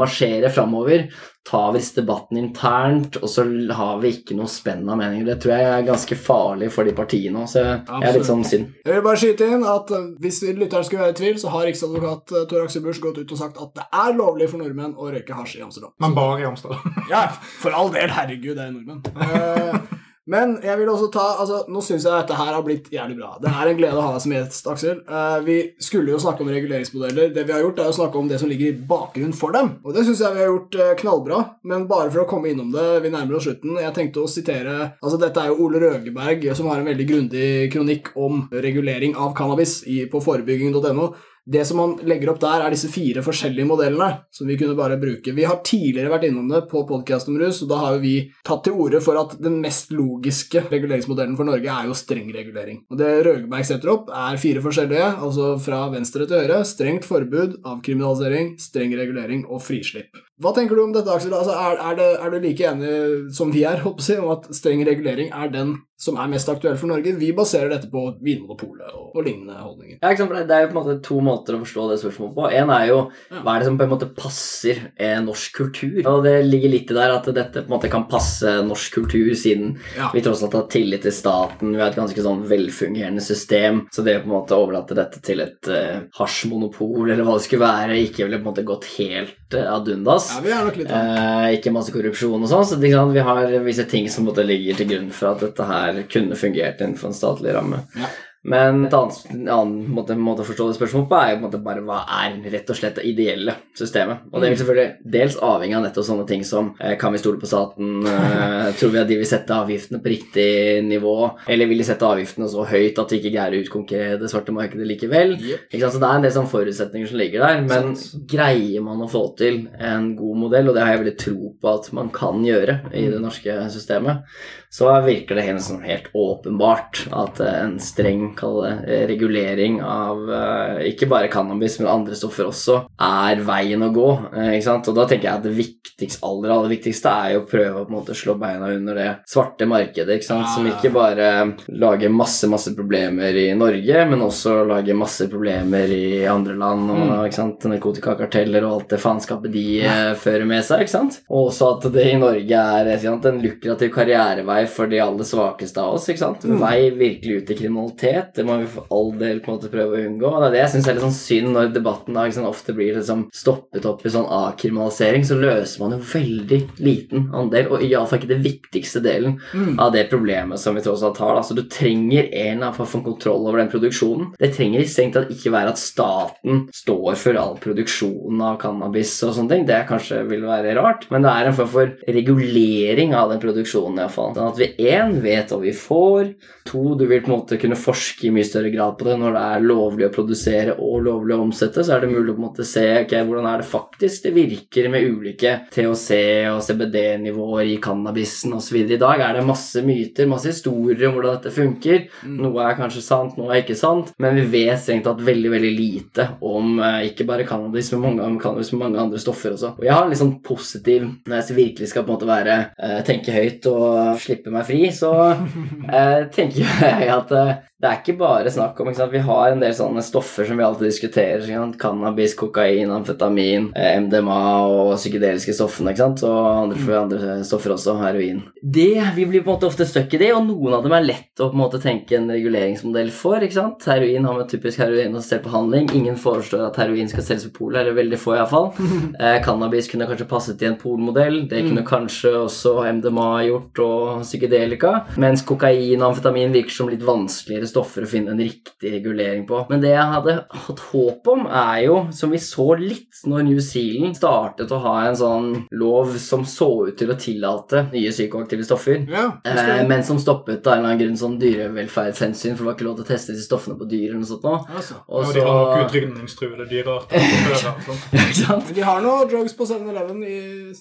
marsjere framover. Tar visst debatten internt, og så har vi ikke noe spenn av meninger. Det tror jeg er ganske farlig for de partiene òg, så jeg er litt sånn synd. Jeg vil bare skyte inn at eh, hvis lytteren skulle være i tvil, så har riksadvokat eh, Tor Aksel Busch gått ut og sagt at det er lovlig for nordmenn å røyke hasj i Amsterdam. Men bare i Amsterdam. Ja, for all del. Herregud, det er nordmenn. Men jeg vil også ta altså, Nå syns jeg dette her har blitt jævlig bra. Det er en glede å ha deg som gjest, Aksel. Uh, vi skulle jo snakke om reguleringsmodeller. Det vi har gjort, er å snakke om det som ligger i bakgrunnen for dem. Og det syns jeg vi har gjort uh, knallbra. Men bare for å komme innom det, vi nærmer oss slutten. Jeg tenkte å sitere Altså, dette er jo Ole Røgeberg som har en veldig grundig kronikk om regulering av cannabis i, på forebygging.no. Det som man legger opp der, er disse fire forskjellige modellene som vi kunne bare bruke. Vi har tidligere vært innom det på podkast om rus, og da har vi tatt til orde for at den mest logiske reguleringsmodellen for Norge er jo streng regulering. Og det Røgeberg setter opp, er fire forskjellige, altså fra venstre til høyre. Strengt forbud, avkriminalisering, streng regulering og frislipp. Hva tenker du om dette, Aksel? Altså, er, er, det, er du like enig som vi er, håper jeg, om at streng regulering er den som er mest aktuell for Norge? Vi baserer dette på Vinmonopolet og, og lignende holdninger. Ja, ikke sant? for det- Det er jo på en måte to måter å forstå det spørsmålet på. En er jo hva er det som på en måte passer eh, norsk kultur? Og det ligger litt i der at dette på en måte kan passe norsk kultur, siden Ja. vi tross alt har tillit til staten, vi har et ganske sånn velfungerende system. Så det å på en måte overlate dette til et eh, hasjmonopol, eller hva det skulle være, ikke ville på en måte gått helt eh, ad undas. Ja, vi er nok litt. Eh, ikke masse korrupsjon og sånn, så sant? vi har visse ting som måtte ligger til grunn for at dette her kunne fungert innenfor en statlig ramme. Ja. Men et annet, en annen måte, måte å forstå det spørsmålet på er jo bare hva er rett og slett det ideelle systemet. Og det vil selvfølgelig dels avhengig av nettopp sånne ting som eh, kan vi stole på staten, eh, tror vi at de vil sette avgiftene på riktig nivå, eller vil de sette avgiftene så høyt at vi ikke greier å utkonkurrere det svarte markedet likevel. Yep. Så det er en del sånne forutsetninger som ligger der, men sånn. greier man å få til en god modell, og det har jeg veldig tro på at man kan gjøre i det norske systemet, så virker det helt, sånn helt åpenbart at en streng kall det, eh, regulering av eh, ikke bare cannabis, men andre stoffer også, er veien å gå. eh, Ikke sant? Og da tenker jeg at det viktigste, aller, aller viktigste er jo å prøve å på en måte slå beina under det svarte markedet, ikke sant? som ikke bare lager masse, masse problemer i Norge, men også lager masse problemer i andre land, og ikke sant? narkotikakarteller og alt det faenskapet de ja. fører med seg, ikke sant? Og også at det i Norge er sant? en lukrativ karrierevei for de aller svakeste av oss, ikke sant? Vei virkelig ut i kriminalitet, det må vi for all del på en måte prøve å unngå, og det er det jeg synes er litt sånn synd når debatten da, sant? ofte blir liksom stoppet opp i sånn avkriminalisering, så løser man jo veldig liten andel, og iallfall ikke det viktigste delen av det problemet som vi tross alt har. Altså, du trenger en eller annen for kontroll over den produksjonen. Det trenger strengt tatt ikke være at staten står for all produksjon av cannabis og sånne ting. Det kanskje vil være rart, men det er en form for regulering av den produksjonen iallfall. Sånn at vi én vet hva vi får, to du vil på en måte kunne forske i mye større grad på det. Når det er lovlig å produsere og lovlig å omsette, så er det mulig å på en måte se ok, hvordan er det faktisk det virker med ulike THC og CBD-nivåer i cannabisen osv. I dag er det masse myter, masse historier om hvordan dette funker. Noe er kanskje sant, noe er ikke sant, men vi vet strengt tatt veldig veldig lite om eh, ikke bare cannabis, men mange, cannabis, men mange andre stoffer også. Og jeg har en litt sånn positiv Når jeg virkelig skal på en måte være eh, tenke høyt og slippe meg fri, så eh, tenker jeg at eh, det er ikke bare snakk om ikke sant? Vi har en del sånne stoffer som vi alltid diskuterer. Cannabis, kokain, amfetamin, eh, MDMA og psykedeliske stoffene. Ikke sant? Og andre, andre stoffer også, heroin. Det, Vi blir på en måte ofte stuck i det, og noen av dem er lett å på en måte tenke en reguleringsmodell for. ikke sant? Heroin har med typisk heroin og behandling. Ingen foreslår at heroin skal selges på polet, eller veldig få iallfall. Eh, cannabis kunne kanskje passet i en polmodell. Det kunne kanskje også MDMA gjort, og psykedelika. Mens kokain og amfetamin virker som litt vanskeligere stoffer å finne en riktig regulering på. Men det jeg hadde hatt håp om, er jo, som vi så litt når New Zealand startet å ha en sånn lov som så ut til å tillate nye psykoaktive stoffer. Ja, Eh, men som stoppet av en eller annen grunn sånn dyrevelferdshensyn, for det var ikke lov til å teste disse stoffene på dyr eller noe sånt noe. altså. Og så de har nok utrydningstruede dyrearter? De har noe drugs på 7-Eleven i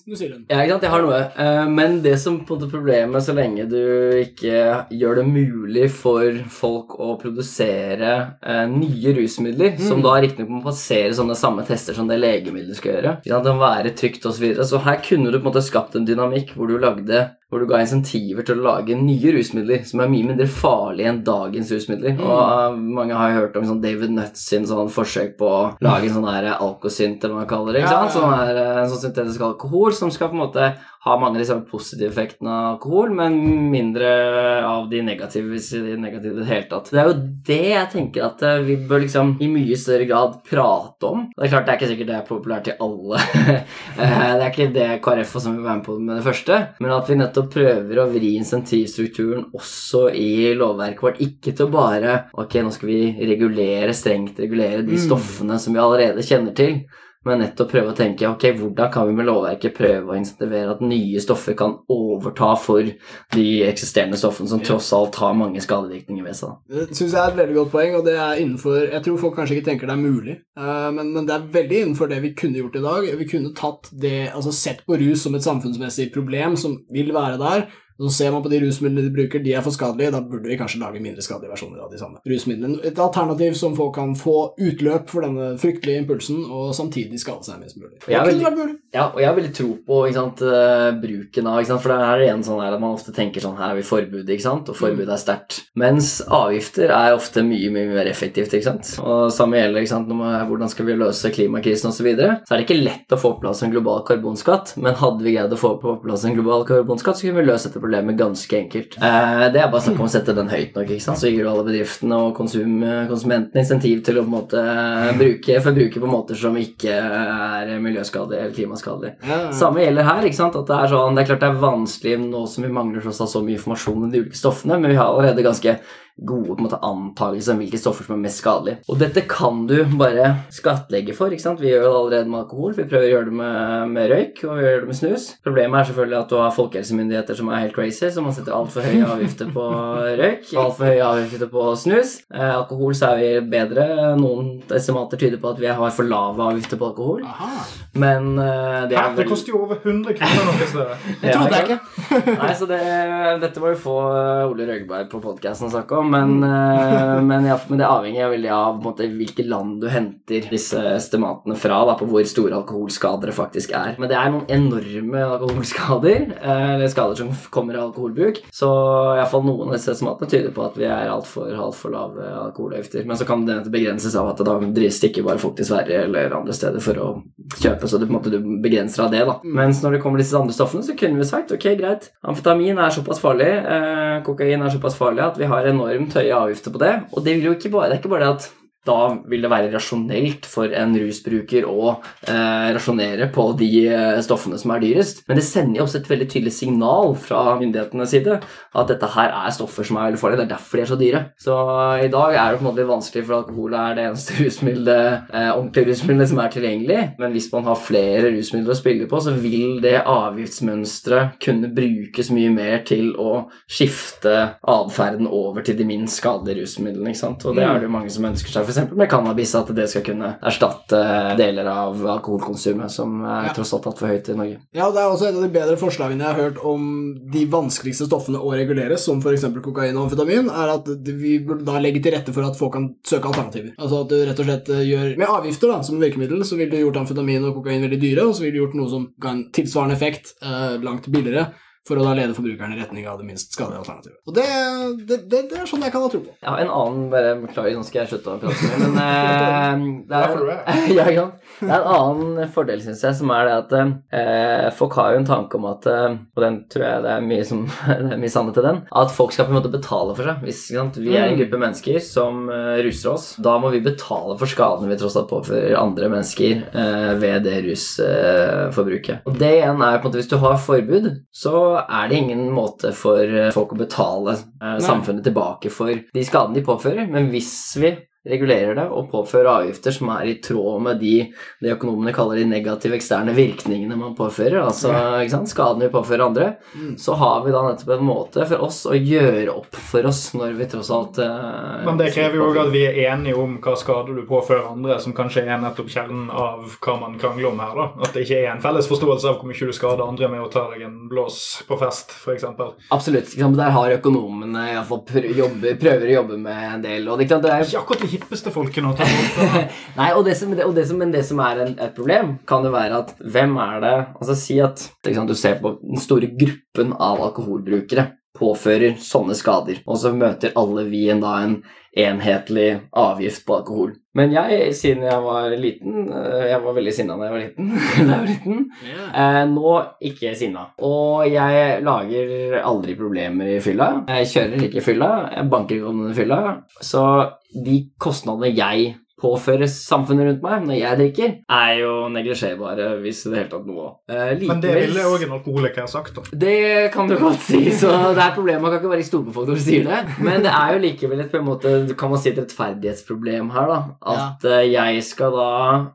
New Zealand. Ja, ikke sant, de har noe. Eh, Men det som på en måte problemet så lenge du ikke gjør det mulig for folk å produsere eh, nye rusmidler, som da riktignok må passere sånne samme tester som det legemiddelet skal gjøre, det må være trygt og Så, videre. så her kunne du på en måte skapt en dynamikk hvor du lagde hvor du ga insentiver til å lage nye rusmidler som er mye mindre farlige enn dagens rusmidler. Og uh, mange har jo hørt om sånn David Nutt sin sånn forsøk på å lage en sånn der alkosynt, eller hva man kaller det. ikke sant? Sånn her, eh, en sånn syntetisk alkohol som skal på en måte ha mange av de samme positive effektene av alkohol, men mindre av de negative, hvis de negative i det hele tatt. Det er jo det jeg tenker at eh, vi bør liksom i mye større grad prate om. Det er klart det er ikke sikkert det er populært til alle. Det er ikke det KrF og som vil være med på med det første, men at vi nettopp prøver å vri insentivstrukturen også i lovverket vårt, ikke til å bare Ok, nå skal vi regulere strengt, regulere de Mm. stoffene som vi allerede kjenner til. Men nettopp prøve å tenke ok, hvordan kan vi med lovverket prøve å insentivere at nye stoffer kan overta for de eksisterende stoffene som tross alt har mange skadevirkninger ved seg. Det syns jeg er et veldig godt poeng, og det er innenfor Jeg tror folk kanskje ikke tenker det er mulig, eh, men, men det er veldig innenfor det vi kunne gjort i dag. Vi kunne tatt det, altså sett på rus som et samfunnsmessig problem som vil være der. Så ser man på de rusmidlene de bruker, de er for skadelige. Da burde vi kanskje lage mindre skadelige versjoner av de samme rusmidlene. Et alternativ som folk kan få utløp for denne fryktelige impulsen, og samtidig skade seg minst mulig. Og Jeg veldig- mulig. Ja, og jeg har veldig tro på sant, eh, bruken av For det er igjen sånn her at man ofte tenker sånn her er vi forbudet, ikke sant, og forbudet er sterkt. Mens avgifter er ofte mye mye mer effektivt. ikke sant? Og samme gjelder ikke sant, man, hvordan skal vi løse klimakrisen osv. Så, videre. så er det ikke lett å få på plass en global karbonskatt, men hadde vi greid å få på plass en global karbonskatt, så kunne vi løst dette problemet ganske enkelt. Eh, det er bare snakk om å sette den høyt nok, ikke sant? så gir du alle bedriftene og konsum, konsumentene insentiv til å på en måte bruke, forbruke på måter som ikke er miljøskadelige eller ja. Samme gjelder her. ikke sant? At Det er sånn, det er klart det er vanskelig nå som vi mangler så mye informasjon om de ulike stoffene, men vi har allerede ganske gode på en måte antakelser om hvilke stoffer som er mest skadelige. Og dette kan du bare skattlegge for. ikke sant? Vi gjør det allerede med alkohol. Vi prøver å gjøre det med, med røyk og vi gjør det med snus. Problemet er selvfølgelig at du har folkehelsemyndigheter som er helt crazy, så man setter altfor høye avgifter på røyk, altfor høye avgifter på snus. Eh, alkohol så er vi bedre. Noen estimater tyder på at vi har for lave avgifter på alkohol, Aha. men eh, det er er det koster jo over 100 kroner noe sted. Det trodde jeg ikke. Nei, så det, Dette må vi få eh, Ole Røgberg på podkasten å snakke om, men, eh, men, ja, men det avhenger veldig av måte, hvilke land du henter disse estimatene fra, da, på hvor store alkoholskader det faktisk er. Men det er noen enorme alkoholskader, eh, eller skader som kommer av alkoholbruk, så iallfall noen av disse estimatene tyder på at vi er altfor alt for lave alkoholavgifter. Men så kan det begrenses av at da stikker bare folk til Sverige eller andre steder for å kjøpe, så det, på en måte, du begrenser av det. da. Mens når det kommer disse andre stoffene, så kunne vi sagt ok, greit, amfetamin er såpass farlig, eh, kokain er såpass farlig at vi har enormt høye avgifter på det. Og det, jo ikke bare, det er ikke bare det at da vil det være rasjonelt for en rusbruker å eh, rasjonere på de eh, stoffene som er dyrest. Men det sender jo også et veldig tydelig signal fra myndighetenes side at dette her er stoffer som er veldig farlige. Det er derfor de er så dyre. Så i dag er det på en måte litt vanskelig, for alkohol er det eneste rusmiddelet, eh, ordentlige rusmiddelet som er tilgjengelig. Men hvis man har flere rusmidler å spille på, så vil det avgiftsmønsteret kunne brukes mye mer til å skifte atferden over til de minst skadelige rusmidlene. ikke sant? Og det er det jo mange som ønsker seg, f.eks. med cannabis, at det skal kunne erstatte deler av alkoholkonsumet som er Ja. tross alt altfor høyt i Norge. Ja, det er også et av de bedre forslagene jeg har hørt om de vanskeligste stoffene å regulere, som f.eks. kokain og amfetamin, er at vi burde da legge til rette for at folk kan søke alternativer. Altså at du rett og slett eh, gjør Med avgifter da, som virkemiddel, så vil du gjort amfetamin og kokain veldig dyre, og så vil du gjort noe som ga en tilsvarende effekt eh, langt billigere, for å da lede forbrukeren i retning av det minst skadelige alternativet. Og det, det, det, det er sånn jeg kan ha tro på. Jeg har en annen bare Beklager, nå skal jeg slutte å prate så mye, men eh, det, er, ja, ja, det er en annen fordel, syns jeg, som er det at eh, folk har jo en tanke om at eh, Og den tror jeg det er mye, som, det er mye sannhet til den. At folk skal på en måte betale for seg. Hvis ikke sant? vi er en Mm. gruppe mennesker som eh, ruser oss, da må vi betale for skadene vi tross alt påfører andre mennesker eh, ved det rusforbruket. og det igjen er på en måte Hvis du har forbud, så er det ingen måte for eh, folk å betale eh, Nei. samfunnet tilbake for de skadene de påfører. Men hvis vi regulerer det og påfører avgifter som er i tråd med de det økonomene kaller de negative eksterne virkningene man påfører, altså ikke skadene vi påfører andre, Mm. så har vi da nettopp en måte for oss å gjøre opp for oss når vi tross alt eh, Men det krever jo òg at vi er enige om hva skader du påfører andre, som kanskje er nettopp kjernen av hva man krangler om her. da. At det ikke er en felles forståelse av hvor mye du skader andre med å ta deg en blås på fest, f.eks. Absolutt. Ikke Der har økonomene iallfall prøver å jobbe med en del. og det, ikke er Ikke akkurat de hippeste folkene å ta fra. Nei, og det som, og det som, men det som er en, et problem, kan jo være at hvem er det Altså Si at sant, du ser på den store gruppen av alkoholbrukere påfører sånne skader, og så møter alle vi en da en enhetlig avgift på alkohol. Men jeg, siden jeg var liten eh, Jeg var veldig sinna da jeg var liten. da jeg var liten Eh, nå ikke sinna. Og jeg lager aldri problemer i fylla. Jeg kjører ikke i fylla, jeg banker ikke om den i fylla. Så de kostnadene jeg påfører samfunnet rundt meg når jeg drikker, er jo neglisjerbare, hvis det hele tatt noe. Eh, Men det ville òg en alkoholiker sagt. da. det kan du godt si, så det er problemet. Man kan ikke være i storbefolkning som sier det. Men det er jo likevel et måte, kan man si et rettferdighetsproblem her, da. At ja. jeg skal da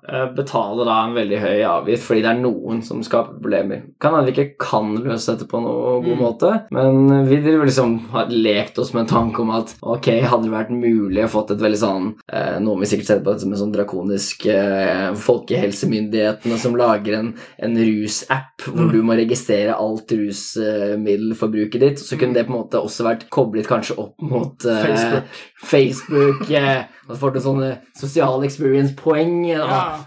eh, betale da en veldig høy avgift fordi det er noen som skaper problemer. Kan hende vi ikke kan løse dette på noen god Mm. måte, men vi liksom har lekt oss med en tanke om at ok, hadde det vært mulig å fått et veldig sånn eh, noe vi sikkert se på dette som en sånn drakonisk eh, Folkehelsemyndighetene som lager en, en rusapp hvor Mm. du må registrere alt rusmiddelforbruket ditt. Så kunne det på en måte også vært koblet kanskje opp mot eh, Facebook. Facebook eh, og så får du sånne sosiale experience-poeng. Ja,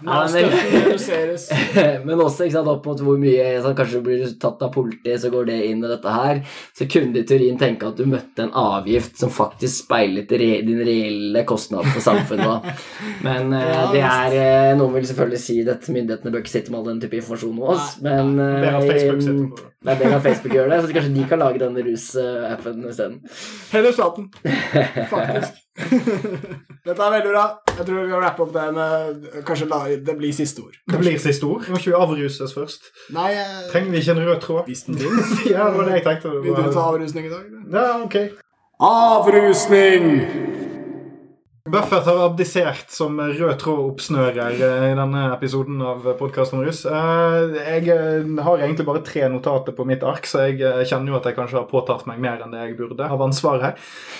Ja, men, reduseres. men også sant, opp mot hvor mye sånn, Kanskje du blir tatt av politiet, så går det inn i dette her. Så kunne du i teorien tenke at du møtte en avgift som faktisk speilet re din reelle kostnad for samfunnet. Men eh, det er eh, Noen vil selvfølgelig si at myndighetene bør ikke sitte med all den type informasjon hos oss, men Det er eh, Facebook det. er Facebook gjør det, så kanskje de kan lage denne rusappen isteden. Heller staten, faktisk. Dette er veldig bra. Jeg tror vi kan rappe opp det med Kanskje la, det blir siste ord. Det blir siste ord. Vi Må ikke avruses først? Nei, jeg, Trenger vi ikke en rød tråd? hvis den fins. Ja, det var det jeg tenkte. Vil du ta avrusning i dag? Ja, ok. Avrusning! Buffett har abdisert som rød tråd-oppsnører eh, i denne episoden av podkasten Russ. Eh, Jeg eh, har egentlig bare tre notater på mitt ark, så jeg kjenner jo at jeg kanskje har påtatt meg mer enn det jeg burde av ansvar her.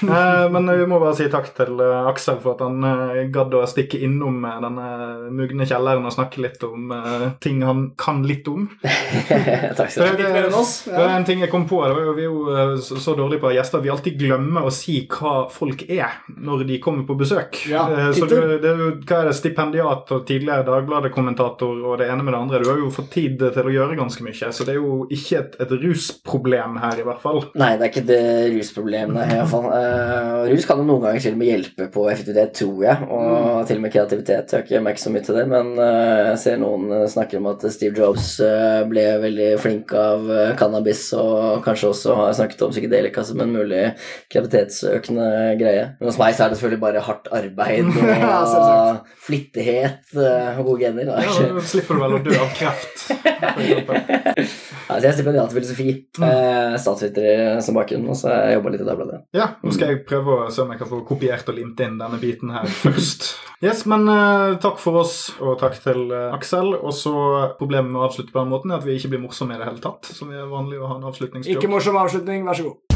Eh, Men vi må bare si takk til Aksel for at han gadd å stikke innom denne mugne kjelleren og snakke litt om ting han kan litt om. Takk skal du ha. det, var en ting jeg kom på. Det var jo, vi er jo så, så dårlige på gjester vi alltid glemmer å si hva folk er når de kommer på besøk. Ja, Eh, så du, det hva er det, stipendiat og tidligere Dagbladet-kommentator og det ene med det andre. Du har jo fått tid til å gjøre ganske mye, så det er jo ikke et, et rusproblem her, i hvert fall. Nei, det er ikke det rusproblemet. i hvert fall. Uh, rus kan jo noen ganger til og med hjelpe på effektivitet, tror jeg, og til og med kreativitet. Jeg har ikke merket så mye til det, men uh, jeg ser noen snakker om at Steve Jobs uh, ble veldig flink av cannabis, og kanskje også har snakket om psykedelika som en mulig kreativitetsøkende greie. Men hos meg så er det selvfølgelig bare hardt hardt arbeid og ja, flittighet eh, og gode gener. Da. Ja, da slipper du vel å dø av kreft. Altså, jeg er stipendiat i filosofi. Mm. Eh, statsviter som bakgrunn, og så har jeg jobba litt i Dagbladet. Ja, nå skal jeg prøve å se om jeg kan få kopiert og limt inn denne biten her først. Yes, men uh, takk for oss, og takk til uh, Aksel. Og så problemet med å avslutte på den måten er at vi ikke blir morsomme i det hele tatt, som vi er vanlig å ha en avslutningsjobb. Ikke morsom avslutning, vær så god.